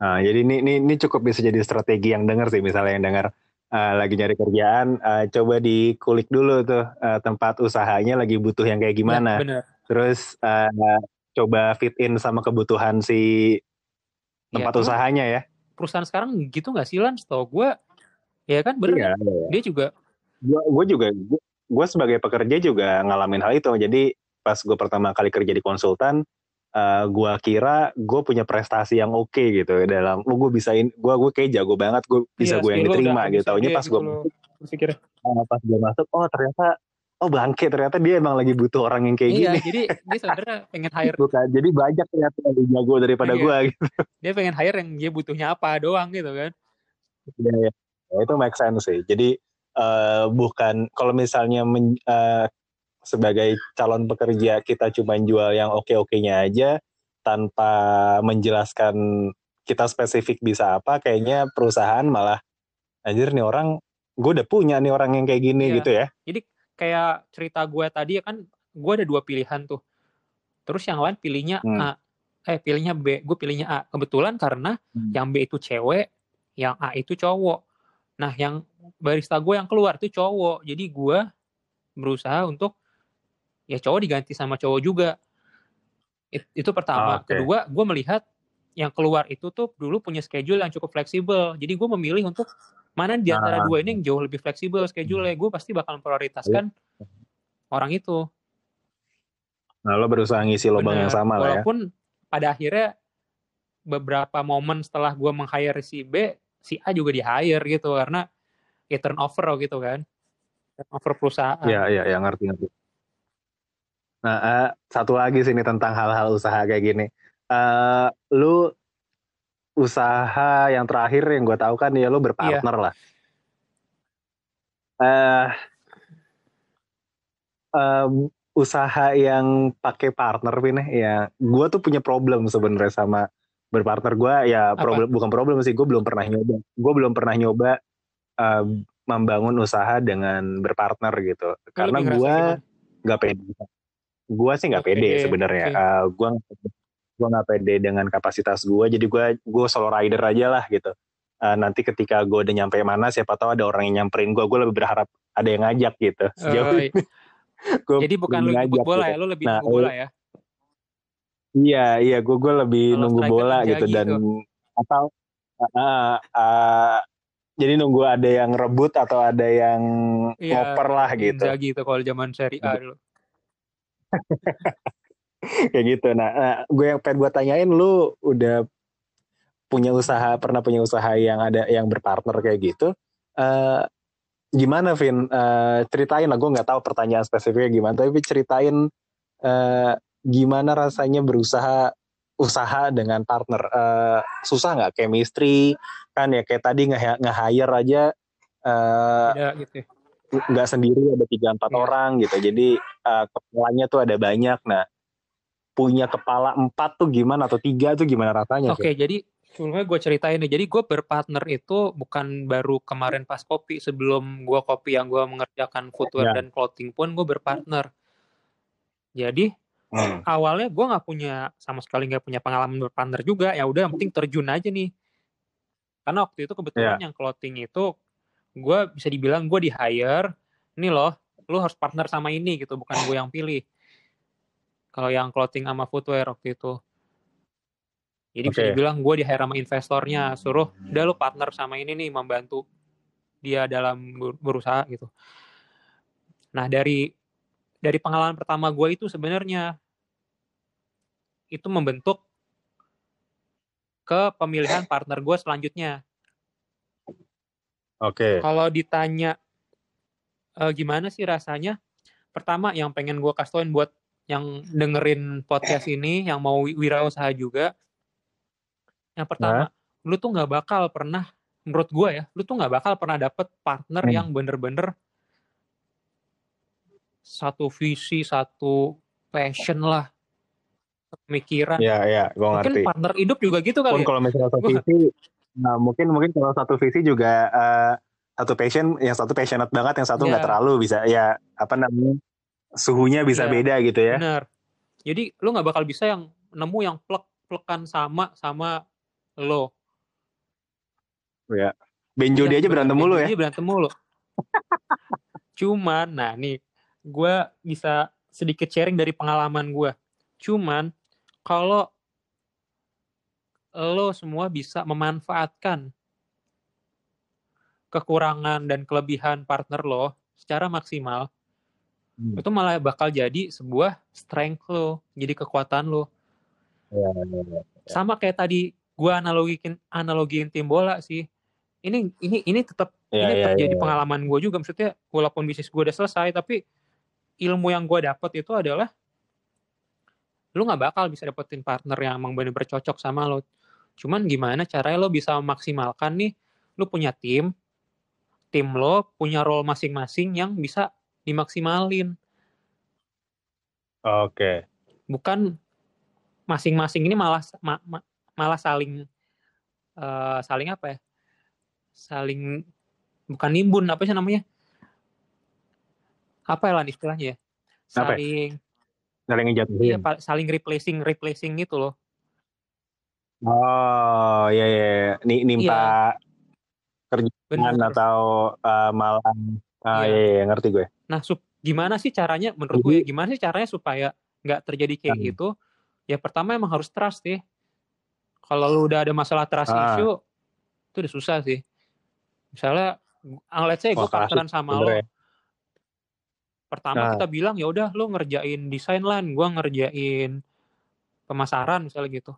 Nah, jadi ini, ini ini cukup bisa jadi strategi yang denger sih, misalnya yang dengar eh, lagi nyari kerjaan, eh, coba dikulik dulu tuh eh, tempat usahanya lagi butuh yang kayak Ya, gimana. bener. Terus eh, coba fit in sama kebutuhan si Ya, tempat cuman usahanya ya. Perusahaan sekarang gitu nggak sih Lan? Setahu gue, ya kan bener. Iya, kan? Dia juga gue juga gue sebagai pekerja juga ngalamin hal itu. Jadi pas gue pertama kali kerja di konsultan, eh gue kira gue punya prestasi yang oke gitu dalam, oh gue bisain, gue gue kayak jago banget, gue bisa iya, gue yang diterima gitu. Taunya dia pas gitu gue masuk, berpikirnya. eh, pas gue masuk, oh ternyata, oh bangke ternyata dia emang lagi butuh orang yang kayak Iya, gini. jadi dia sebenarnya pengen hire, Bukan, jadi banyak ternyata yang lebih jago daripada Iya. gue gitu. dia pengen hire yang dia butuhnya apa doang gitu kan. Iya, iya. Ya, itu make sense sih. Jadi eh, bukan kalau misalnya men- eh, sebagai calon pekerja kita cuma jual yang oke-okenya aja tanpa menjelaskan kita spesifik bisa apa, kayaknya perusahaan malah anjir nih orang gue udah punya nih orang yang kayak gini Iya. gitu ya. Jadi kayak cerita gue tadi ya kan, gue ada dua pilihan tuh. Terus yang lain pilihnya Hmm. A, eh pilihnya B, gue pilihnya A. Kebetulan karena Hmm. yang B itu cewek, yang A itu cowok. Nah, yang barista gue yang keluar itu cowok. Jadi gue berusaha untuk ya cowok diganti sama cowok juga. It- itu pertama. Ah, oke. Kedua, gue melihat yang keluar itu tuh dulu punya schedule yang cukup fleksibel. Jadi gue memilih untuk mana di antara Ah. dua ini yang jauh lebih fleksibel schedule-nya. Gue pasti bakal memprioritaskan orang itu. Nah lo berusaha ngisi lubang Bener. yang sama lah ya. Walaupun pada akhirnya beberapa momen setelah gue meng-hire si B, si A juga di-hire gitu karena ya turnover gitu kan. Turnover perusahaan. Iya, iya, ya, ngerti, ngerti. Nah, eh, satu lagi sini tentang hal-hal usaha kayak gini. Eh, lu usaha yang terakhir yang gue tahu kan ya lu berpartner lah. Eh, em, usaha yang pakai partner Vin ya, gue tuh punya problem sebenarnya sama berpartner gue ya Apa? problem bukan problem sih gue belum pernah nyoba gue belum pernah nyoba eh, membangun usaha dengan berpartner gitu Lu karena gue nggak pede gue sih nggak Nggak pede sebenarnya oke. Eh, gue gue nggak pede dengan kapasitas gue jadi gue gue solo rider aja lah gitu uh, nanti ketika gue udah nyampe mana siapa tahu ada orang yang nyamperin gue gue lebih berharap ada yang ngajak gitu sejauh Oh, gua Jadi bukan lu ngajak bola gitu. ya, lu lebih Nah, nunggu bola ya. Iya, iya, gue gue lebih Kalau nunggu bola gitu dan tuh. atau uh, uh, jadi nunggu ada yang rebut atau ada yang Iya, ngoper lah gitu, Inzaghi itu kalau zaman Serie A dulu. Kayak gitu. Nah, nah, gue yang pengen gue tanyain, lu udah punya usaha, pernah punya usaha yang ada yang berpartner kayak gitu? eh gimana, Vin? Eh, ceritain lah, gue nggak tahu pertanyaan spesifiknya gimana, tapi ceritain eh, gimana rasanya berusaha usaha dengan partner Eh, susah nggak chemistry kan ya kayak tadi nge nge-hire aja eh, Beda gitu. Nggak sendiri ada tiga empat Iya. orang gitu jadi eh, kepalanya tuh ada banyak nah punya kepala empat tuh gimana atau tiga tuh gimana rasanya Oke, jadi sebelumnya gue ceritain nih. Jadi gue berpartner itu bukan baru kemarin pas kopi. Sebelum gue kopi yang gue mengerjakan footwear Ya. dan clothing pun gue berpartner. Jadi Hmm. awalnya gue nggak punya sama sekali nggak punya pengalaman berpartner juga. Ya udah, yang penting terjun aja nih. Karena waktu itu kebetulan Ya. yang clothing itu gue bisa dibilang gue di hire. Ini loh, lu harus partner sama ini gitu, bukan gue yang pilih. Kalau yang clothing sama footwear waktu itu. Jadi bisa Oke. dibilang gue di hire sama investornya, suruh udah lu partner sama ini nih membantu dia dalam ber- berusaha gitu. Nah dari dari pengalaman pertama gue itu sebenarnya itu membentuk ke pemilihan partner gue selanjutnya. Oke Kalau ditanya eh, gimana sih rasanya, pertama yang pengen gue kasih tauin buat yang dengerin podcast ini, yang mau wi- wirausaha juga, yang pertama, lu tuh nggak bakal pernah, menurut gue ya, lu tuh nggak bakal pernah dapet partner Hmm. yang bener-bener satu visi, satu passion lah, pemikiran. ya ya gue Mungkin ngerti partner hidup juga gitu pun kali ya. kalau misalnya satu visi nah mungkin mungkin kalau satu visi juga eh, satu passion yang satu passionate banget yang satu nggak Iya. terlalu bisa ya apa namanya suhunya bisa Iya. beda gitu ya Bener. Jadi lu nggak bakal bisa yang nemu yang plek-plekan sama sama lo. Jody Iya, aja berantem mulu ya berantem mulu. Cuman, nah nih, gue bisa sedikit sharing dari pengalaman gue. Cuman, kalau lo semua bisa memanfaatkan kekurangan dan kelebihan partner lo secara maksimal, Hmm. itu malah bakal jadi sebuah strength lo, jadi kekuatan lo. Ya, ya, ya. Sama kayak tadi gue analogiin analogiin tim bola sih. Ini ini ini tetap Ya, ini ya, terjadi ya. pengalaman gue juga maksudnya walaupun bisnis gue udah selesai tapi ilmu yang gue dapet itu adalah lu nggak bakal bisa dapetin partner yang emang bener-bener cocok sama lo cuman gimana caranya lo bisa memaksimalkan nih lu punya tim tim lo punya role masing-masing yang bisa dimaksimalin. Oke. Bukan masing-masing ini malah ma- ma- malah saling eh, saling apa ya? Saling bukan nimbun apa sih namanya? Apa ya istilahnya ya? Apa ya? saling saling iya, ngejatuhin pa- saling replacing replacing gitu loh oh iya iya iya. Ni- nimpa kerjaan Bener. atau uh, malam ah Iya. iya. iya ngerti gue nah sup- gimana sih caranya menurut Jadi- gue ya, gimana sih caranya supaya nggak terjadi kayak Hmm. gitu ya pertama emang harus trust ya kalau lu udah ada masalah trust Ah. issue itu udah susah sih misalnya ah, let's say gue partneran sama lo sebenernya. pertama Nah. kita bilang ya udah lu ngerjain desain lan gue ngerjain pemasaran misalnya gitu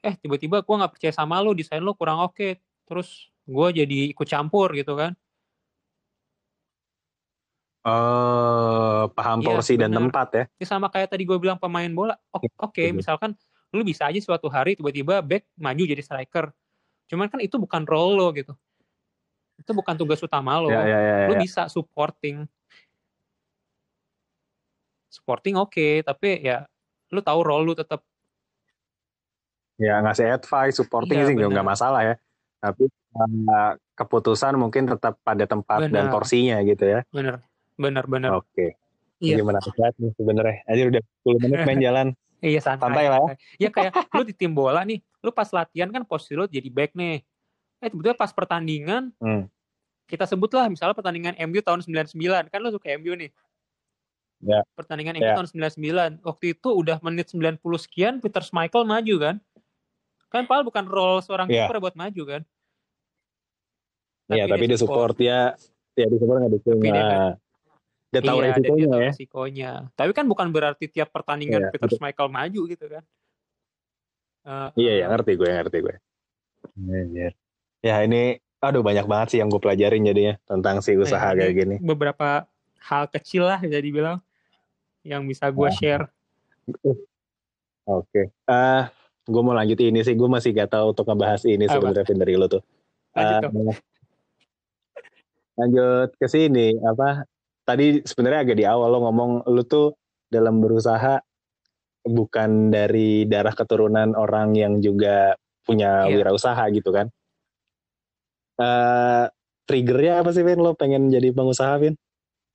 eh tiba-tiba gue nggak percaya sama lu desain lu kurang oke terus gue jadi ikut campur gitu kan. Oh, paham Iya, porsi dan tempat ya. Ini sama kayak tadi gue bilang pemain bola O- oke Iya. misalkan lu bisa aja suatu hari tiba-tiba back maju jadi striker. Cuman kan itu bukan role lo gitu. Itu bukan tugas utama lo. Ya, ya, ya, lu ya. bisa supporting. Supporting oke tapi ya lu tahu role lu tetap Ya, ngasih advice, supporting Iya, sih nggak masalah ya. Tapi uh, keputusan mungkin tetap pada tempat dan Benar. porsinya gitu ya. bener bener bener Oke. Iya. Gimana sehat nih sebenarnya? Aja udah 10 menit main jalan. Iya santai. Santai lah ya. Ya kayak lu di tim bola nih, lu pas latihan kan posisi lu jadi back nih. Eh tiba-tiba pas pertandingan, Hmm. kita sebutlah misalnya pertandingan MU tahun 99, kan lu suka MU nih. Ya. Pertandingan MU Ya. tahun 99. Waktu itu udah menit 90 sekian, Peter Schmeichel maju kan. Kan padahal bukan role seorang Ya. kiper buat maju kan. Iya, tapi dia support ya, ya di support nggak dukung. Dia kan- Nah, dia tahu iya, dan dia resikonya tahu ya. resikonya. Tapi kan bukan berarti tiap pertandingan Iya, Peter betul. Schmeichel maju gitu kan. Eh, Iya, ya eh, ngerti gue, ngerti gue. Ya ini, aduh banyak banget sih yang gue pelajarin jadinya tentang si usaha Nah, kayak gini. beberapa hal kecil lah bisa dibilang yang bisa gue Nah. share. Oke. Eh, gue mau lanjut ini sih. Gue masih gak tahu untuk ngebahas ini sebenarnya dari lo tuh. Lanjut dong. lanjut ke sini apa? Tadi sebenarnya agak di awal lo ngomong lu tuh dalam berusaha bukan dari darah keturunan orang yang juga punya Iya. wirausaha gitu kan? Eh triggernya apa sih Vin? Lo pengen jadi pengusaha Vin?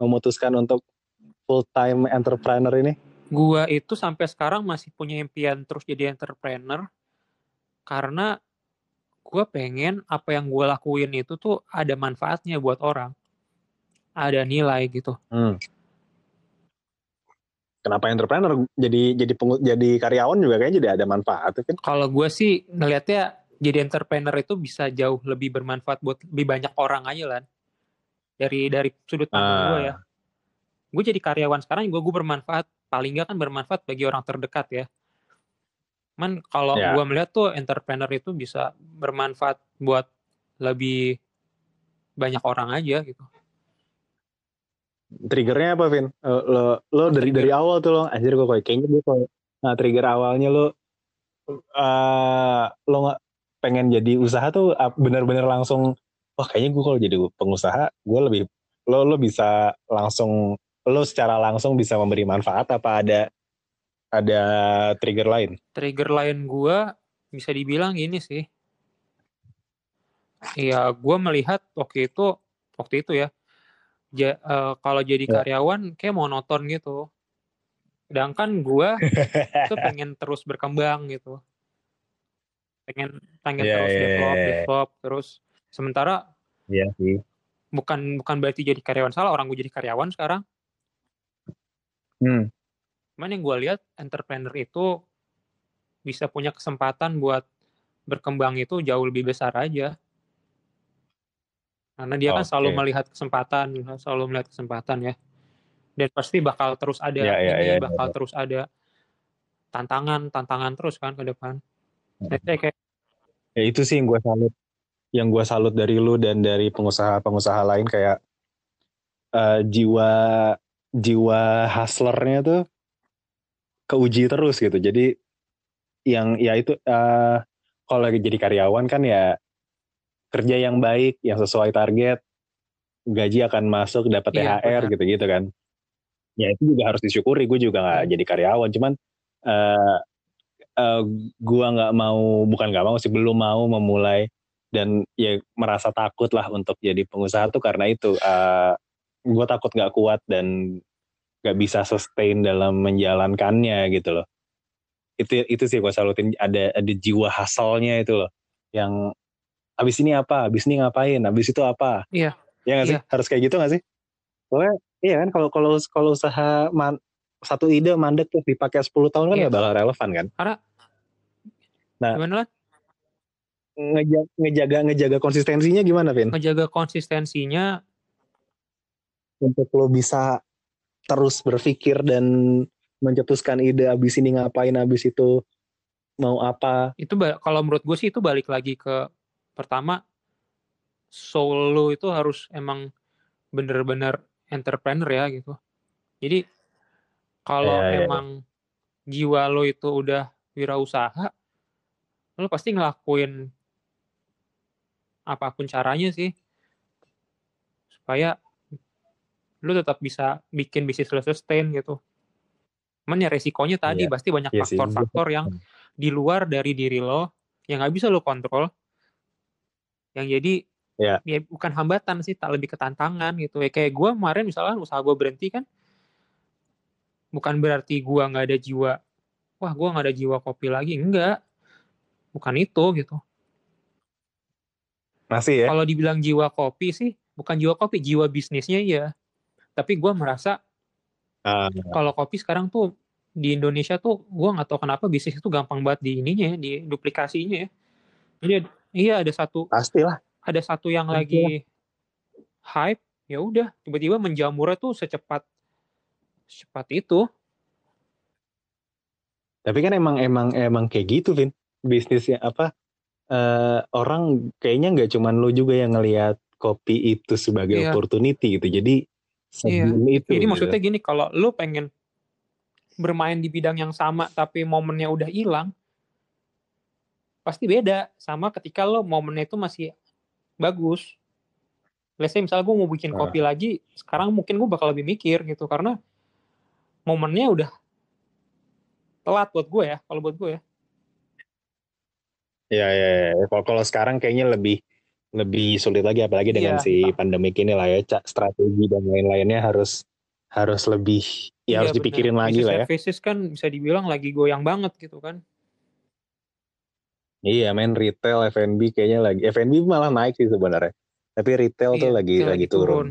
Memutuskan untuk full time entrepreneur ini? Gua itu sampai sekarang masih punya impian terus jadi entrepreneur karena gue pengen apa yang gue lakuin itu tuh ada manfaatnya buat orang, ada nilai gitu. Hmm. Kenapa entrepreneur? Jadi jadi pengu- jadi karyawan juga kayaknya jadi ada manfaat kan? Kalau gue sih ngelihatnya jadi entrepreneur itu bisa jauh lebih bermanfaat buat lebih banyak orang aja lah. Dari dari sudut pandang Ah. gue ya. Gue jadi karyawan sekarang gue gue bermanfaat paling nggak kan bermanfaat bagi orang terdekat ya. Man kalau Ya. gue melihat tuh entrepreneur itu bisa bermanfaat buat lebih banyak orang aja gitu. Triggernya apa, Vin? Eh, Lo, lo Oh, dari trigger. dari awal tuh lo, anjir gue kayak kayaknya gue kayak, nah trigger awalnya lo, eh lo nggak pengen jadi usaha tuh bener-bener langsung, wah kayaknya gue kalau jadi pengusaha, gue lebih, lo lo bisa langsung, lo secara langsung bisa memberi manfaat apa ada ada trigger lain? Trigger lain gue bisa dibilang gini sih. Iya, gue melihat waktu itu waktu itu ya, ja- eh, kalau jadi Ya. karyawan kayak monoton gitu. Sedangkan gue tuh pengen terus berkembang gitu. Pengen pengen Iya, terus iya, develop, iya. develop terus. Sementara Iya sih. bukan bukan berarti jadi karyawan salah orang gue jadi karyawan sekarang. Hmm. Cuman yang gue lihat entrepreneur itu bisa punya kesempatan buat berkembang itu jauh lebih besar aja. Karena dia kan selalu Oke. melihat kesempatan, selalu melihat kesempatan ya. Dan pasti bakal terus ada Ya, ya, ini, ya, ya, bakal terus ada tantangan, tantangan terus kan ke depan. Hmm. Kayak Ya itu sih yang gue salut, yang gue salut dari lu dan dari pengusaha-pengusaha lain kayak eh, jiwa jiwa hustlernya tuh keuji terus gitu. Jadi yang ya itu eh, kalau lagi jadi karyawan kan ya kerja yang baik, yang sesuai target, gaji akan masuk, dapat Iya, THR gitu-gitu kan. Ya itu juga harus disyukuri. Gue juga nggak Hmm. jadi karyawan, cuman eh eh, gua nggak mau, bukan nggak mau sih, belum mau memulai dan ya merasa takut lah untuk jadi pengusaha tuh karena itu. eh gue takut nggak kuat dan nggak bisa sustain dalam menjalankannya gitu loh. Itu itu sih gue salutin ada ada jiwa hasilnya itu loh. Yang abis ini apa, abis ini ngapain, abis itu apa. Iya. Ya nggak sih? Iya. Harus kayak gitu nggak sih? Pokoknya iya kan kalau kalau kalau usaha man- satu ide mandek terus dipakai 10 tahun kan Iya. nggak bakal relevan kan? karena Nah. gimana lah Ngejaga, ngejaga ngejaga konsistensinya gimana, Vin? ngejaga konsistensinya Untuk lo bisa terus berpikir dan mencetuskan ide abis ini ngapain, abis itu mau apa. itu kalau menurut gue sih itu balik lagi ke pertama soul lo itu harus emang bener-bener entrepreneur ya gitu. Jadi kalau Iya, iya, iya. emang jiwa lo itu udah wirausaha, lo pasti ngelakuin apa pun caranya sih supaya lo tetap bisa bikin bisnis lo sustain gitu. Cuman ya resikonya tadi Iya. pasti banyak Iya faktor-faktor yang di luar dari diri lo yang nggak bisa lo kontrol yang jadi Ya. ya bukan hambatan sih tak lebih ke tantangan gitu ya kayak gue kemarin misalkan usaha gue berhenti kan bukan berarti gue nggak ada jiwa wah gue nggak ada jiwa kopi lagi enggak bukan itu gitu Masih ya? kalau dibilang jiwa kopi sih bukan jiwa kopi jiwa bisnisnya ya tapi gue merasa Ah, kalau kopi sekarang tuh di Indonesia tuh gue nggak tahu kenapa bisnis itu gampang banget di ininya ya, di duplikasinya ya jadi ad- iya ada satu pastilah. ada satu yang Pasti lagi hype ya udah tiba-tiba menjamurnya tuh secepat secepat itu Tapi kan emang emang emang kayak gitu, Vin. Bisnisnya apa? eh, orang kayaknya nggak cuman lu juga yang ngelihat kopi itu sebagai Iya. opportunity gitu. Jadi Iya. sebelum itu. Jadi gitu. maksudnya gini, kalau lu pengen bermain di bidang yang sama tapi momennya udah hilang, pasti beda sama ketika lo momennya itu masih bagus. Let's say misalnya gue mau bikin Ah. kopi lagi, sekarang mungkin gue bakal lebih mikir gitu karena momennya udah telat buat gue ya, kalau buat gue ya. Iya, iya, iya. Kalau kalau sekarang kayaknya lebih lebih sulit lagi apalagi dengan Iya. si pandemik ini lah ya, Cak. strategi dan lain-lainnya harus harus lebih ya Iya, harus bener. dipikirin lagi Business lah ya. services kan bisa dibilang lagi goyang banget gitu kan. Iya, main retail, F&B kayaknya lagi F&B malah naik sih sebenarnya. Tapi retail tuh Iya, lagi itu lagi turun.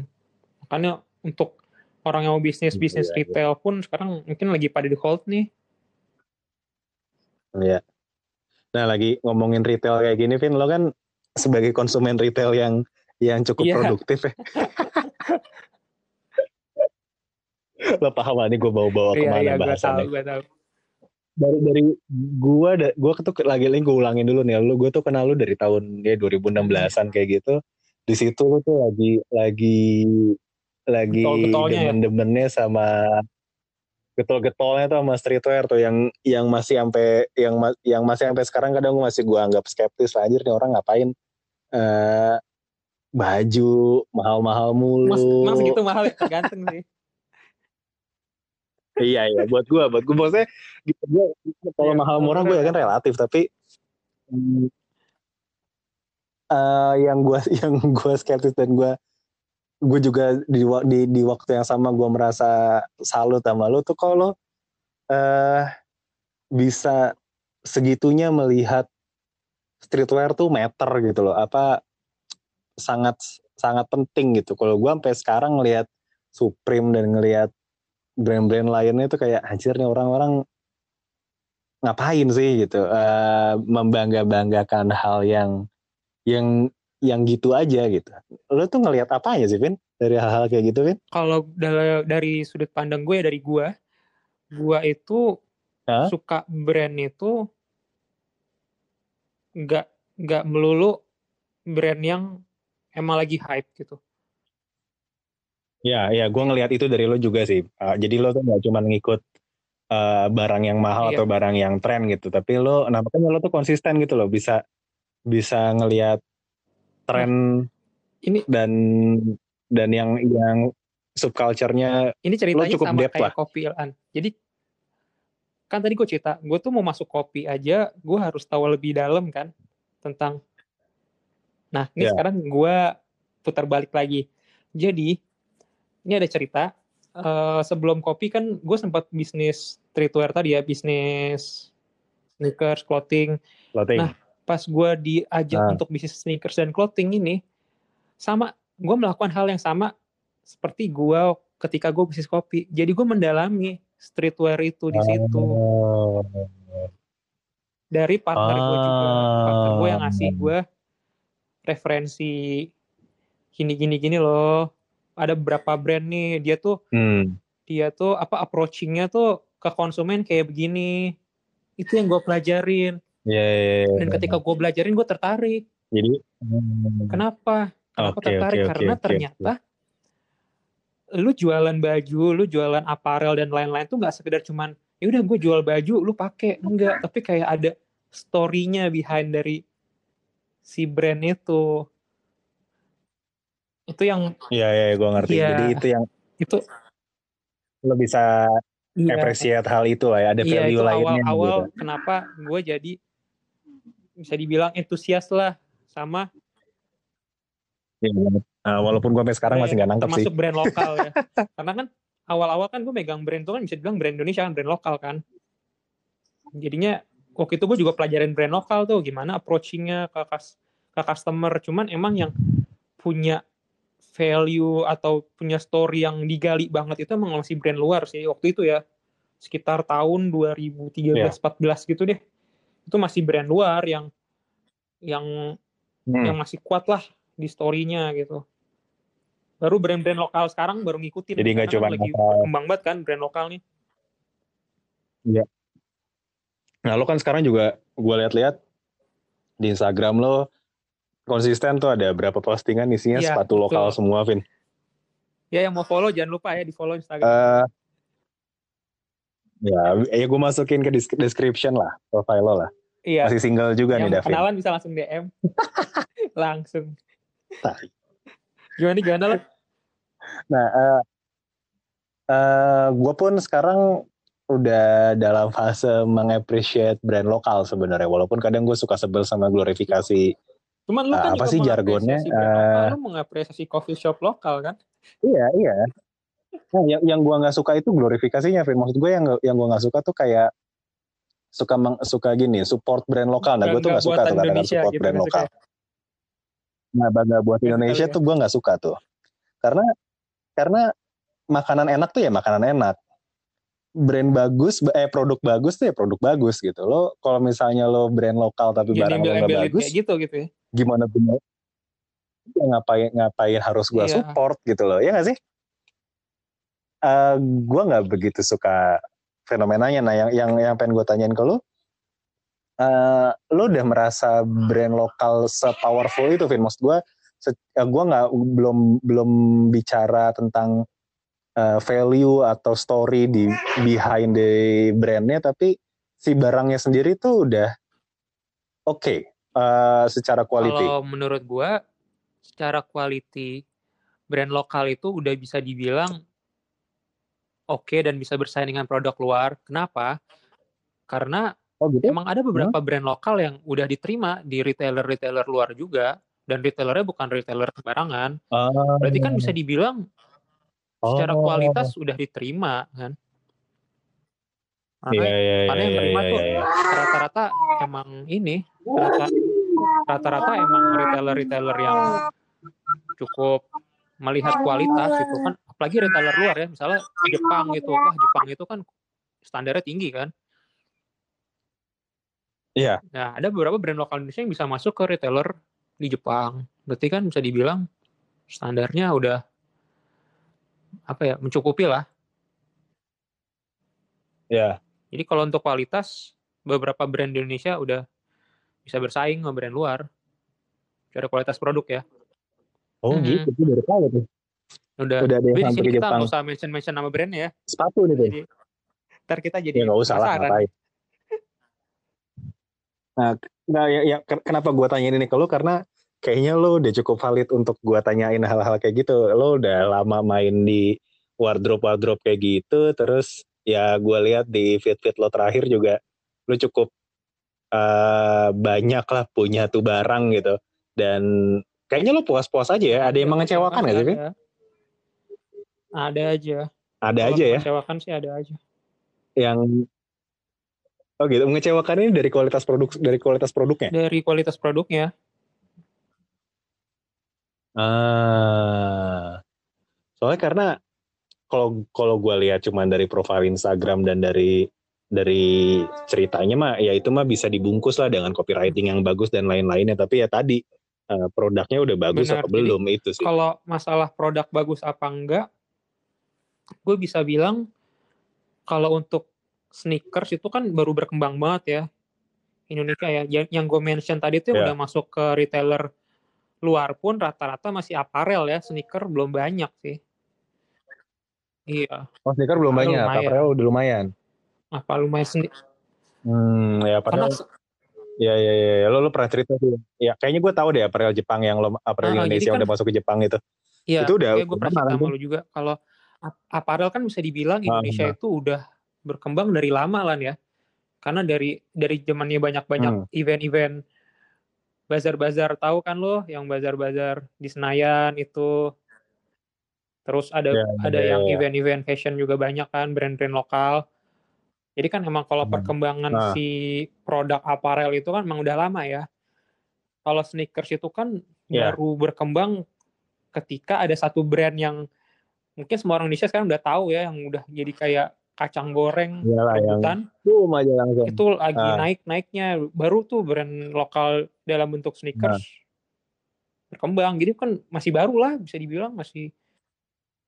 Makanya untuk orang yang mau bisnis bisnis Iya, iya. retail pun sekarang mungkin lagi pada di hold nih. Iya. Nah, lagi ngomongin retail kayak gini, Vin, lo kan sebagai konsumen retail yang yang cukup Iya. produktif ya. lo paham lah nih gue bawa-bawa Iya ke mana iya gue tahu bahasannya. gue tahu. Dari dari gue gue tuh lagi lagi gue ulangin dulu nih. Lu gue tuh kenal lu dari tahun ya 2016-an kayak gitu. Di situ lu tuh lagi lagi lagi ya? demen-demennya sama getol-getolnya tuh sama streetwear tuh yang yang masih sampai yang yang masih sampai sekarang kadang masih gue anggap skeptis anjir nih orang ngapain eh baju mahal-mahal mulu. Mas, mas gitu mahal ya ganteng sih. iya iya buat gue buat gue maksudnya gitu gue kalau Iya, mahal murah gue ya kan relatif tapi eh, yang gue yang gue skeptis dan gue gue juga di, di di waktu yang sama gue merasa salut sama lo tuh kalau eh bisa segitunya melihat streetwear tuh meter gitu loh. Apa sangat sangat penting gitu. Kalau gue sampai sekarang ngelihat Supreme dan ngelihat brand-brand lainnya tuh kayak anjir nih orang-orang ngapain sih? gitu. Eh, membangga-banggakan hal yang yang yang gitu aja gitu. Lo tuh ngelihat apa aja sih Vin? Dari hal-hal kayak gitu Vin? Kalau dari, dari sudut pandang gue ya dari gue, gue itu Hah? suka brand itu nggak nggak melulu brand yang emang lagi hype gitu. ya ya gue ngelihat itu dari lo juga sih Eh, jadi lo tuh nggak cuma ngikut eh, barang yang mahal Iya. atau barang yang tren gitu tapi lo nah makanya lo tuh konsisten gitu loh bisa bisa ngelihat tren Ini dan dan yang yang subculture-nya ini ceritanya cukup sama depth kayak lah. kopi An. Jadi kan tadi gue cerita, gue tuh mau masuk kopi aja, gue harus tahu lebih dalam kan tentang. Nah ini Ya. sekarang gue putar balik lagi. Jadi ini ada cerita. eh, sebelum kopi kan gue sempat bisnis streetwear tadi ya, bisnis sneakers, clothing. clothing. Nah, Pas gue diajak Ah. untuk bisnis sneakers dan clothing ini, sama gue melakukan hal yang sama seperti gue ketika gue bisnis kopi. Jadi gue mendalami streetwear itu di situ Oh. dari partner gue juga. Partner gue yang ngasih Ah. gue referensi gini gini gini loh. Ada beberapa brand nih dia tuh Hmm. dia tuh apa approachingnya tuh ke konsumen kayak begini. Itu yang gue pelajarin. Ya, ya, ya. Dan ketika gue belajarin gue tertarik. jadi. Kenapa? Kenapa Oke, tertarik? oke, Karena oke, ternyata lu jualan baju, lu jualan aparel dan lain-lain tuh nggak sekedar cuman ya udah gue jual baju, lu pakai enggak, tapi kayak ada story-nya behind dari si brand itu. Itu yang Iya, iya, gue ngerti. Iya. Jadi itu yang itu lo bisa iya, appreciate hal itu lah ya. Ada iya value itu lainnya. awal-awal gitu. kenapa gue jadi bisa dibilang entusias lah sama Iya, banget. Nah, walaupun gue sampai sekarang masih nggak nangkep sih. termasuk brand lokal ya. Karena kan awal-awal kan gue megang brand itu kan bisa dibilang brand Indonesia kan brand lokal kan. jadinya waktu itu gue juga pelajarin brand lokal tuh gimana approachingnya ke, kas- ke customer cuman emang yang punya value atau punya story yang digali banget itu emang masih brand luar sih waktu itu ya sekitar tahun 2013-14 gitu deh itu masih brand luar yang yang Hmm. yang masih kuat lah di story-nya gitu baru brand-brand lokal sekarang baru ngikutin Jadi nggak cuma lagi lokal. berkembang banget kan brand lokal nih Nah lo kan sekarang juga gue lihat-lihat di Instagram lo konsisten tuh ada berapa postingan isinya Iya, sepatu lokal betul. semua, Vin. ya yang mau follow jangan lupa ya di follow Instagram Eh ya, ya gue masukin ke description lah profile lo lah. iya Masih single juga yang nih Davin. kenalan bisa langsung DM langsung gimana gimana lah Nah, eh eh, gue pun sekarang udah dalam fase mengappreciate brand lokal sebenarnya. Walaupun kadang gue suka sebel sama glorifikasi. cuman lu Ah, kan apa sih jargonnya? mengapresiasi Eh, lu mengapresiasi coffee shop lokal kan Iya, iya. Nah, yang yang gue nggak suka itu glorifikasinya, Vin. Maksud gue yang yang gue nggak suka tuh kayak suka meng, suka gini, support brand lokal. Nah, gue tuh nggak suka tuh Indonesia support gitu, brand suka lokal. Nah, bangga buat Indonesia suka tuh gue nggak suka tuh. Karena karena makanan enak tuh ya makanan enak. Brand bagus, eh produk bagus tuh ya produk bagus gitu. Lo kalau misalnya lo brand lokal tapi Jadi barang lo nggak bagus, kayak gitu gitu ya gimana bener? Ya, ngapain ngapain harus gue Iya. support gitu loh, ya nggak sih? Eh gue nggak begitu suka fenomenanya. Nah, yang yang yang pengen gue tanyain ke lo, eh lo udah merasa brand lokal sepowerful itu, Vin? Maksud gue, gue nggak belum belum bicara tentang eh, value atau story di behind the brandnya, tapi si barangnya sendiri tuh udah oke eh, secara quality. Kalau menurut gua secara quality brand lokal itu udah bisa dibilang oke dan bisa bersaing dengan produk luar. Kenapa? Karena Oh gitu? emang ada beberapa brand lokal yang udah diterima di retailer-retailer luar juga dan retailernya bukan retailer sembarangan. Ah. Berarti kan bisa dibilang secara Oh. kualitas udah diterima kan. Iya, Karena iya, karena iya, yang terima iya, tuh iya, iya. rata-rata emang ini rata- rata-rata emang retailer-retailer yang cukup melihat kualitas gitu kan apalagi retailer luar ya misalnya Jepang gitu wah Jepang itu kan standarnya tinggi kan Iya. nah ada beberapa brand lokal Indonesia yang bisa masuk ke retailer di Jepang berarti kan bisa dibilang standarnya udah apa ya mencukupi lah Iya. jadi kalau untuk kualitas beberapa brand di Indonesia udah bisa bersaing sama brand luar secara kualitas produk ya Oh Mhm. gitu, itu dari tahu tuh. udah Udah ada yang sampai sini ke kita Jepang. nggak usah mention mention nama brandnya ya Sepatu nih tuh. jadi ntar kita jadi Ya nggak usah lah, ngapain. Nah, nah ya, ya, ken- kenapa gue tanyain ini ke lu karena kayaknya lu udah cukup valid untuk gue tanyain hal-hal kayak gitu. Lu udah lama main di wardrobe-wardrobe kayak gitu, terus ya gue lihat di fit-fit lo terakhir juga lu cukup eh, banyak lah punya tuh barang gitu. Dan kayaknya lu puas-puas aja ya. Ada yang mengecewakan nggak sih? Ada. ada aja Ada Kalau aja ya mengecewakan sih ada aja yang Oh gitu, mengecewakan ini dari kualitas produk dari kualitas produknya. dari kualitas produknya Ah. Soalnya karena kalau kalau gue lihat cuman dari profil Instagram dan dari dari ceritanya mah ya itu mah bisa dibungkus lah dengan copywriting yang bagus dan lain-lainnya tapi ya tadi eh, produknya udah bagus Benar, atau jadi belum itu sih. kalau masalah produk bagus apa enggak gue bisa bilang kalau untuk sneakers itu kan baru berkembang banget ya Indonesia ya yang, yang gue mention tadi itu yang Ya. udah masuk ke retailer luar pun rata-rata masih aparel ya sneaker belum banyak sih iya Oh sneaker belum Apparel banyak, lumayan. apparel udah lumayan. apa lumayan seni Hmm, ya karena apparel ya ya ya, ya. lo lo pernah cerita sih. Ya kayaknya gue tahu deh apparel Jepang yang lo apparel Ah, Indonesia kan- udah masuk ke Jepang itu. Iya, Itu udah- gue pernah cerita kan, sama lu juga. Kalau ap- aparel kan bisa dibilang Ah, Indonesia itu udah berkembang dari lama lah ya. Karena dari dari zamannya banyak-banyak Hmm. event-event bazar-bazar tahu kan lo yang bazar-bazar di Senayan itu. Terus ada Ya, ada ya, yang ya. event-event fashion juga banyak kan brand-brand lokal. Jadi kan emang kalau Hmm. perkembangan Nah. si produk aparel itu kan emang udah lama ya. Kalau sneakers itu kan Iya. baru berkembang ketika ada satu brand yang mungkin semua orang Indonesia sekarang udah tahu ya yang udah jadi kayak kacang goreng Iyalah yang rebutan boom aja langsung. itu lagi Ah. naik-naiknya baru tuh brand lokal dalam bentuk sneakers Nah. berkembang. Jadi kan masih baru lah bisa dibilang masih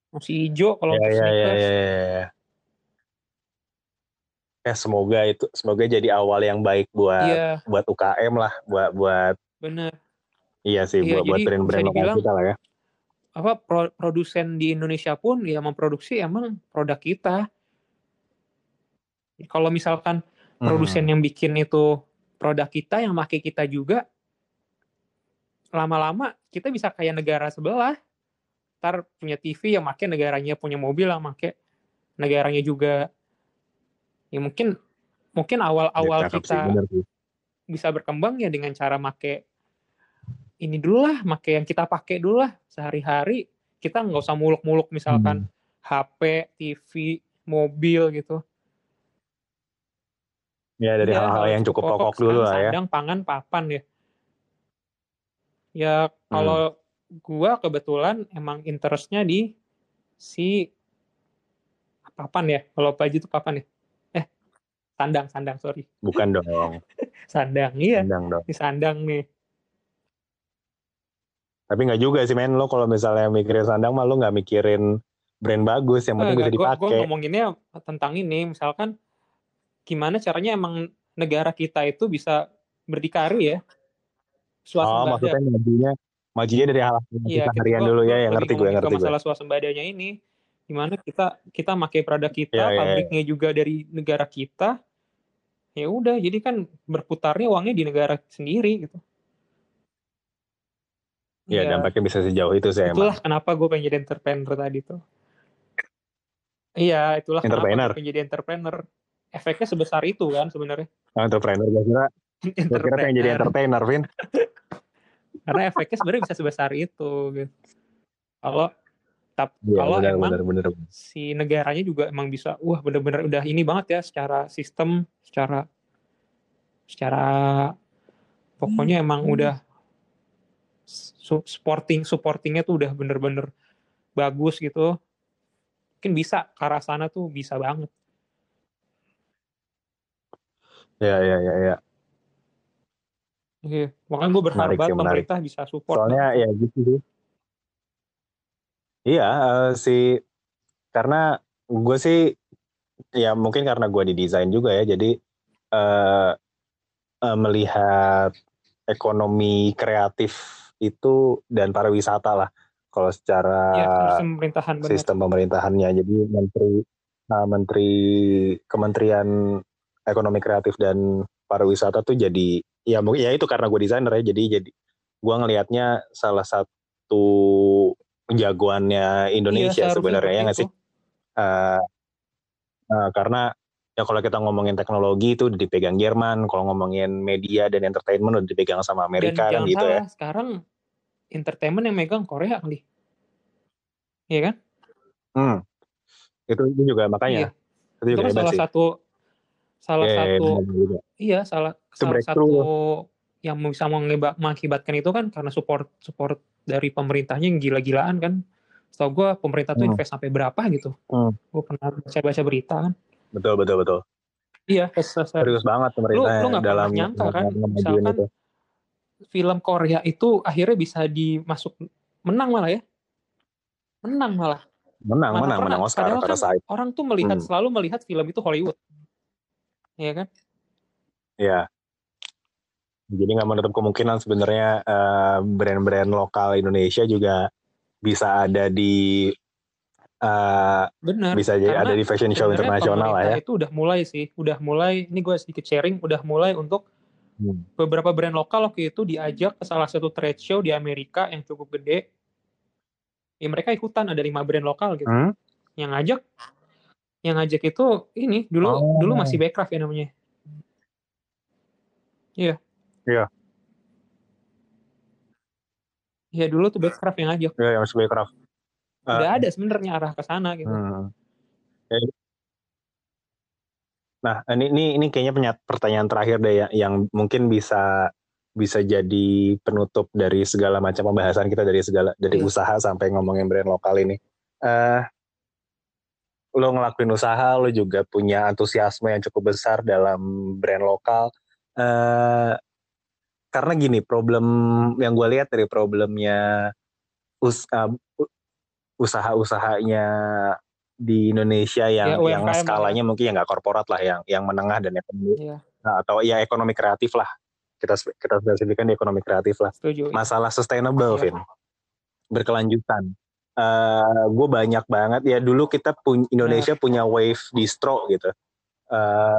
masih hijau kalau Ya, untuk ya, ya, sneakers. ya, ya, ya. Ya semoga itu semoga jadi awal yang baik buat Iya, buat UKM lah, buat buat bener. iya sih Iya, buat buat brand-brand lokal kita lah ya. apa pro- produsen di Indonesia pun ya memproduksi emang produk kita. Kalau misalkan Hmm. produsen yang bikin itu produk kita yang pakai kita juga lama-lama kita bisa kayak negara sebelah. Ntar punya TV yang pakai negaranya, punya mobil yang pakai negaranya juga. Ya mungkin mungkin Ya, awal-awal sih, kita bener sih. bisa berkembang ya dengan cara make ini dulu lah, make yang kita pakai dulu lah sehari-hari. Kita nggak usah muluk-muluk misalkan Hmm. HP, TV, mobil gitu. Ya dari Iya, hal-hal hal yang cukup pokok sekarang dulu lah ya. Sandang, pangan, papan ya. Ya kalau Hmm. gua kebetulan emang interestnya di si papan ya. Kalau Paji itu papan ya. Eh, sandang, sandang, sorry. Bukan dong, Sandang, iya. sandang dong. Di sandang nih. Tapi nggak juga sih men, lo kalau misalnya mikirin sandang mah lo nggak mikirin brand bagus, yang penting bisa gue dipakai. ngomonginnya tentang ini, misalkan gimana caranya emang negara kita itu bisa berdikari ya. Oh, Swasembada. maksudnya majunya, majunya dari hal Iya, kita harian dulu ya, yang ngerti gue, ngerti gue. masalah swasembadanya ini, gimana kita kita pakai produk kita, Iya, iya, iya. pabriknya juga dari negara kita, ya udah, jadi kan berputarnya uangnya di negara sendiri gitu. Iya, Iya, dampaknya bisa sejauh itu sih emang. itulah kenapa gue pengen jadi entrepreneur tadi tuh. Iya, itulah kenapa Entrepreneur. gue pengen jadi entrepreneur. Efeknya sebesar itu kan sebenarnya. Entrepreneur, gue kira, gue kira pengen jadi entertainer, Vin. Karena efeknya sebenarnya bisa sebesar itu. Gitu. Kalau tap, Iya, kalau emang benar, benar. si negaranya juga emang bisa wah bener-bener udah ini banget ya secara sistem secara secara pokoknya emang udah su- supporting supportingnya tuh udah bener-bener bagus gitu mungkin bisa ke arah sana tuh bisa banget Iya, iya, iya, iya. Iya, makanya gue berharap Menarik menarik. pemerintah bisa support Soalnya ya gitu sih. Iya eh, sih karena gue sih ya mungkin karena gue di desain juga ya jadi eh, eh, melihat ekonomi kreatif itu dan pariwisata lah kalau secara ya sistem pemerintahan sistem pemerintahannya jadi menteri nah, menteri kementerian ekonomi kreatif dan pariwisata tuh jadi ya mungkin ya itu karena gue desainer ya jadi jadi gue ngelihatnya salah satu jagoannya Indonesia Iya, seharusnya sebenarnya ya nggak sih itu. Eh, eh, karena ya kalau kita ngomongin teknologi itu udah dipegang Jerman kalau ngomongin media dan entertainment udah dipegang sama Amerika dan kan gitu ya salah sekarang entertainment yang megang Korea kali Iya kan hmm. itu, itu juga makanya Iya. itu itu juga kan hebat salah sih satu salah Iya, iya, satu benar juga. iya salah Itu salah satu yang bisa mengakibatkan itu kan karena support support dari pemerintahnya yang gila-gilaan kan. Setahu gue pemerintah tuh Hmm. invest sampai berapa gitu. Hmm. gue pernah baca-baca berita kan. Betul betul betul. Iya se- se- serius banget lu pemerintah lu nggak dalam pernah nyangka kan? misalkan itu. film Korea itu akhirnya bisa dimasuk menang malah ya. Menang malah. Menang Mana menang pernah- menang Oscar padahal pada kan saat orang tuh melihat Hmm. selalu melihat film itu Hollywood Iya kan? Ya jadi nggak menutup kemungkinan sebenarnya eh, brand-brand lokal Indonesia juga bisa ada di eh, benar bisa jadi ada di fashion show internasional lah ya. itu udah mulai sih udah mulai ini gue sedikit sharing udah mulai untuk Hmm. beberapa brand lokal waktu itu diajak ke salah satu trade show di Amerika yang cukup gede. Ya mereka ikutan ada lima brand lokal gitu. Hmm? yang ngajak yang ngajak itu ini dulu Oh. dulu masih Backcraft ya namanya iya Iya. Iya dulu tuh Backcraft yang ngajak ya yang sebagai craft udah ada sebenarnya arah ke sana gitu Hmm. Ya. Nah, ini ini ini kayaknya pertanyaan terakhir deh ya, yang mungkin bisa bisa jadi penutup dari segala macam pembahasan kita dari segala dari Iya. usaha sampai ngomongin brand lokal ini. Eh lo ngelakuin usaha, lo juga punya antusiasme yang cukup besar dalam brand lokal. Eh karena gini, problem yang gue lihat dari problemnya us, uh, usaha-usahanya di Indonesia yang Ya, yang lah ya. skalanya mungkin yang nggak korporat lah, yang yang menengah dan ekonomi Nah, atau ya ekonomi kreatif lah. Kita kita spesifikkan di ekonomi kreatif lah. setuju. Masalah sustainable, Iya. Vin. Berkelanjutan. Eh gue banyak banget ya dulu kita punya Indonesia punya wave distro gitu. Eh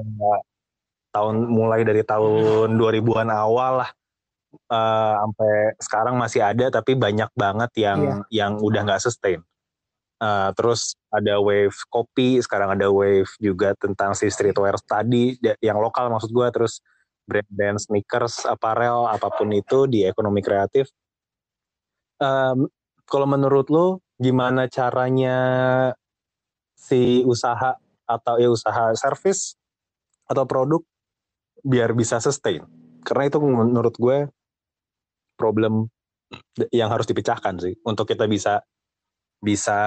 tahun mulai dari tahun 2000-an awal lah eh, sampai sekarang masih ada tapi banyak banget yang Iya. yang udah nggak sustain. Eh, terus ada wave kopi, sekarang ada wave juga tentang si streetwear tadi yang lokal maksud gue terus brand-brand sneakers, apparel, apa pun itu di ekonomi kreatif. Em, kalau menurut lo gimana caranya si usaha atau ya usaha service atau produk biar bisa sustain? Karena itu menurut gue problem yang harus dipecahkan sih untuk kita bisa bisa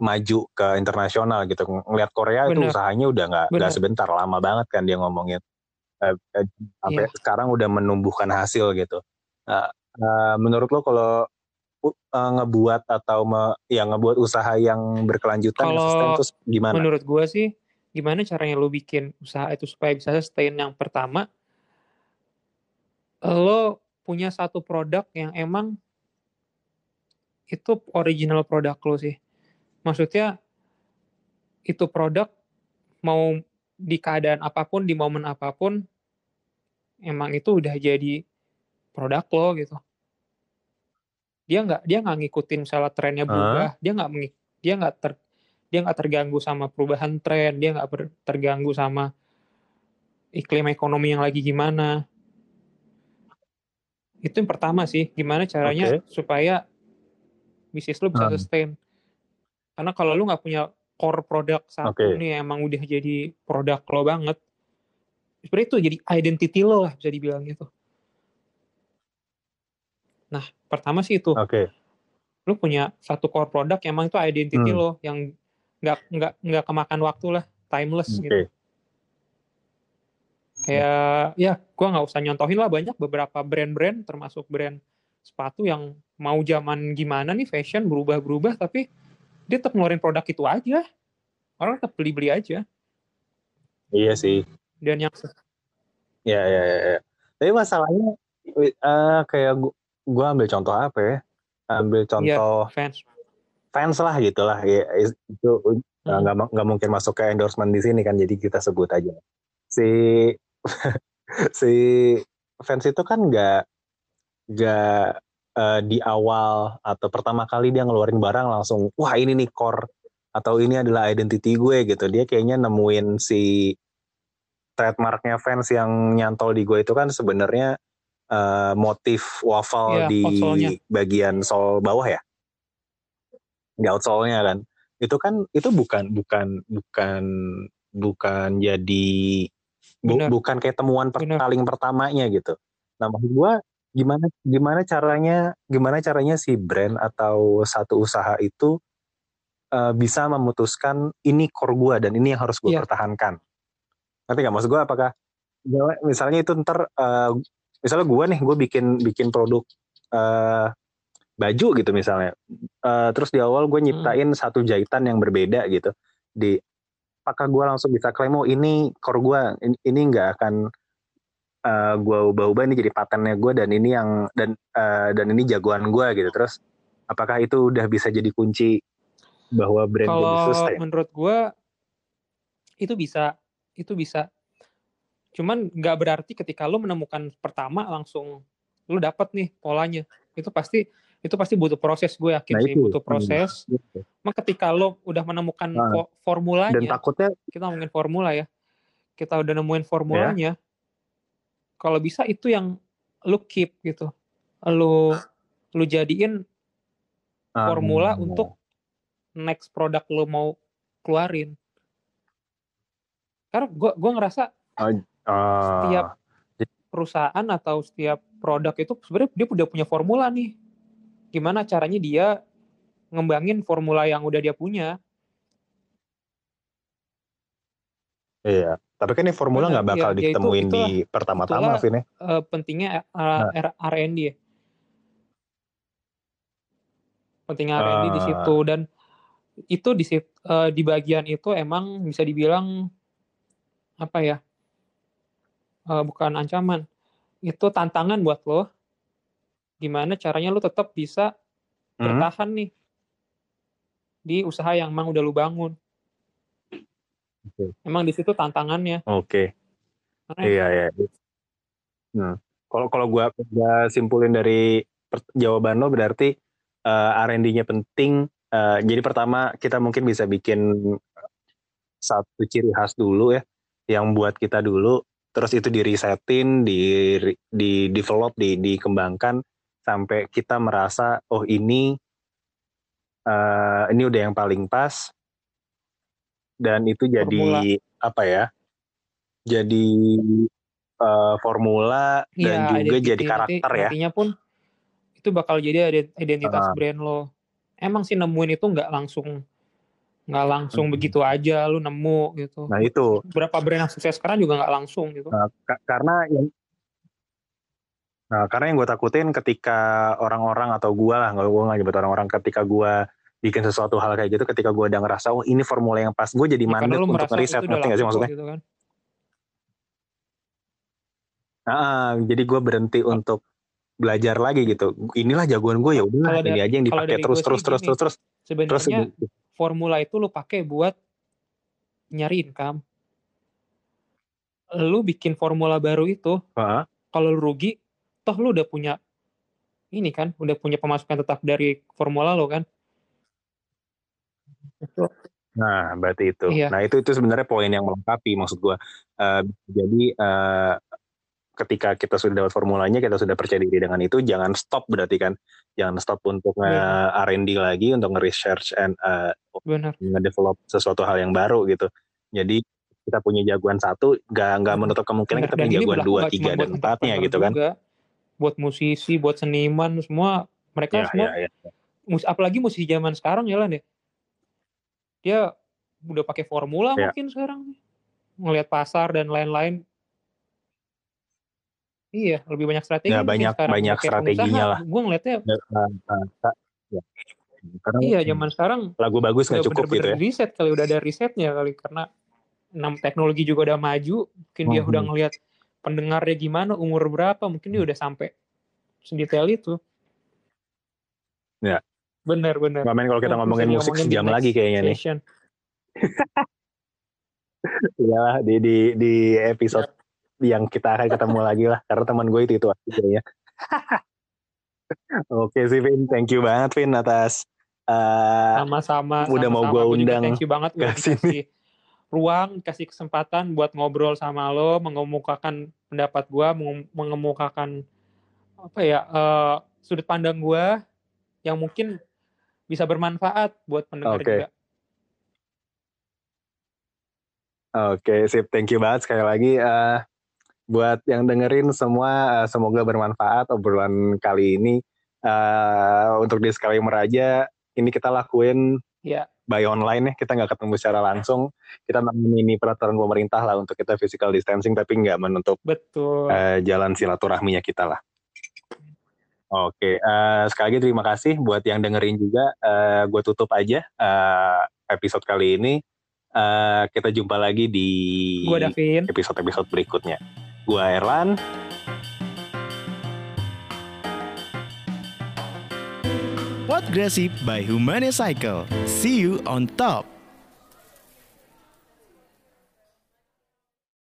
maju ke internasional gitu. Ngelihat Korea itu Bener. usahanya udah nggak nggak sebentar, lama banget kan dia ngomongin. Eh, eh, sampai Iya. sekarang udah menumbuhkan hasil gitu. Nah, eh, menurut lo kalau u- eh, ngebuat atau me- ya ngebuat usaha yang berkelanjutan yang Kalau sustain terus gimana? Menurut gue sih, gimana caranya lo bikin usaha itu supaya bisa sustain? Yang pertama, lo punya satu produk yang emang itu original produk lo sih. Maksudnya itu produk mau di keadaan apa pun, di momen apa pun, emang itu udah jadi produk lo gitu. Dia nggak dia nggak ngikutin misalnya trennya berubah, dia nggak dia nggak ter dia nggak terganggu sama perubahan tren, dia nggak terganggu sama iklim ekonomi yang lagi gimana. Itu yang pertama sih, gimana caranya supaya bisnis lu bisa Hmm. sustain. Karena kalau lu nggak punya core produk satu Oke. nih emang udah jadi produk lo banget, sebenarnya itu jadi identity lo lah bisa dibilang gitu. Nah, pertama sih itu, Oke, lu punya satu core produk yang emang itu identity Hmm. lo yang nggak nggak nggak kemakan waktu lah, timeless oke. gitu. Kayak ya, gua nggak usah nyontohin lah banyak beberapa brand-brand termasuk brand sepatu yang mau zaman gimana nih fashion berubah-berubah tapi dia tetap ngeluarin produk itu aja. Orang tetap beli-beli aja. Iya sih. Dan yang Ya, ya, ya. ya. Tapi masalahnya eh, kayak gua, gua ambil contoh apa ya? Ambil contoh fans fans lah gitu lah. Ya, itu eh, Hmm. nggak nggak mungkin masuk ke endorsement di sini kan, jadi kita sebut aja. Si si fans itu kan nggak nggak eh, di awal atau pertama kali dia ngeluarin barang langsung wah ini nih core atau ini adalah identity gue gitu. Dia kayaknya nemuin si trademarknya fans yang nyantol di gue itu kan sebenarnya eh, motif waffle Iya, di outsole-nya. bagian sol bawah ya? Di outsole-nya kan? Itu kan itu bukan bukan bukan bukan jadi bu- bukan kayak temuan per- paling pertamanya gitu. Nah maksud gue gimana gimana caranya gimana caranya si brand atau satu usaha itu eh, bisa memutuskan ini core gue dan ini yang harus gue Iya. pertahankan? Ngerti nggak maksud gue apakah misalnya itu ntar eh, misalnya gue nih gue bikin bikin produk eh, baju gitu misalnya. Eh, terus di awal gue nyiptain satu jahitan yang berbeda gitu. Di apakah gue langsung bisa klaim oh ini core gue ini, ini nggak akan eh, gue ubah-ubah ini jadi patennya gue dan ini yang dan eh, dan ini jagoan gue gitu. Terus apakah itu udah bisa jadi kunci bahwa brand Kalau sustain menurut gue itu bisa, itu bisa. Cuman nggak berarti ketika lu menemukan pertama langsung lu dapat nih polanya. Itu pasti itu pasti butuh proses gue yakin Nah, sih itu. butuh proses. Gitu. Mak ketika lu udah menemukan Nah. fo- formulanya, dan takutnya kita ngomongin formula ya. Kita udah nemuin formulanya. Kalau bisa itu yang lu keep gitu. Lu lu jadiin formula ah, untuk next produk lo mau keluarin. Karena gue gua ngerasa Ah, Setiap perusahaan atau setiap produk itu sebenarnya dia udah punya formula nih. Gimana caranya dia ngembangin formula yang udah dia punya. Iya. Tapi kan ini formula nggak bakal ya itu- ditemuin itulah- di pertama-tama, itulah- Vin ya. Eh, pentingnya eh, R- R&D ya. Pentingnya R&D di Ah. situ dan itu di eh, di bagian itu emang bisa dibilang apa ya? Eh, bukan ancaman. Itu tantangan buat lo. Gimana caranya lo tetap bisa Hmm? bertahan nih di usaha yang emang udah lu bangun. Oke. Emang di situ tantangannya. Oke. Karena Iya, iya. Hmm. Kalau kalau gua gua simpulin dari jawaban lo berarti eh, R&D-nya penting. Eh, jadi pertama kita mungkin bisa bikin satu ciri khas dulu ya, yang buat kita dulu. Terus itu di resetin, di di develop, di dikembangkan sampai kita merasa oh ini eh, ini udah yang paling pas dan itu jadi apa ya? Jadi eh, formula dan Iya, juga identity. jadi karakter Nanti- ya. Nantinya pun itu bakal jadi ident- identitas Ah. brand lo. Emang sih nemuin itu nggak langsung nggak langsung Hmm. begitu aja lu nemu gitu. Nah itu Berapa brand yang sukses sekarang juga nggak langsung gitu. Nah, ka- karena yang nah, karena yang gue takutin ketika orang-orang atau gue lah nggak gue nggak nyebut orang-orang ketika gue bikin sesuatu hal kayak gitu ketika gue udah ngerasa oh ini formula yang pas gue jadi Ya, lu untuk ngeriset ngerti nggak sih maksudnya gitu kan. nah, jadi gue berhenti untuk belajar lagi gitu inilah jagoan gue ya udah ini aja yang dipakai terus terus terus terus terus terus Sebenarnya formula itu lu pakai buat nyari income. Lu bikin formula baru itu, Heeh. kalau lu rugi, toh lu udah punya ini kan, udah punya pemasukan tetap dari formula lo kan. Itu Nah, berarti itu. Iya. Nah, itu itu sebenarnya poin yang melengkapi maksud gua. Eh, jadi eh, ketika kita sudah dapat formulanya, kita sudah percaya diri dengan itu, jangan stop berarti kan. Jangan stop untuk nge Iya. R&D lagi, untuk nge-research and benar. nge-develop sesuatu hal yang baru gitu. Jadi kita punya jagoan satu, nggak nggak menutup kemungkinan kita Benar. Dan punya jagoan dua, tiga, dan empatnya gitu kan. juga, Buat musisi, buat seniman, semua mereka Ya, semua ya. mus- apalagi musisi zaman sekarang ya Lan ya. Dia udah pakai formula Ya. mungkin sekarang ngelihat pasar dan lain-lain. Iya, lebih banyak strategi. Ya, banyak- banyak strateginya lah. Gue ngeliatnya, eh, ya. Karena iya zaman sekarang lagu bagus nggak cukup gitu ya. riset kali, udah ada risetnya kali karena enam teknologi juga udah maju, mungkin dia Mhm. udah ngelihat pendengarnya gimana, umur berapa, mungkin dia udah sampai sedetail itu. Ya. Bener bener. Ngamen kalau kita Nah, ngomongin musik diomongin di sejam lagi kayaknya nih. Iya di di di episode yang kita akan ketemu lagi lah karena teman gue itu itu aja kayaknya. Oke sih Vin, thank you banget Vin atas eh, Sama-sama. udah mau sama-sama. Gua juga undang Thank you banget ke sini. ruang, kasih kesempatan buat ngobrol sama lo, mengemukakan pendapat gua, mengem- mengemukakan apa ya eh, sudut pandang gua yang mungkin bisa bermanfaat buat pendengar Oke. juga. Oke sip, thank you banget sekali lagi eh, buat yang dengerin semua eh, semoga bermanfaat obrolan kali ini. Eh, untuk disclaimer aja, ini kita lakuin Ya, by online ya, kita nggak ketemu secara langsung. Kita ini peraturan pemerintah lah untuk kita physical distancing, tapi nggak menutup betul. eh, jalan silaturahminya kita lah. Oke, eh, sekali lagi terima kasih buat yang dengerin juga. Eh, gue tutup aja eh, episode kali ini. Eh, kita jumpa lagi di episode-episode berikutnya. Gua Erlan. What by Humane Cycle. See you on top.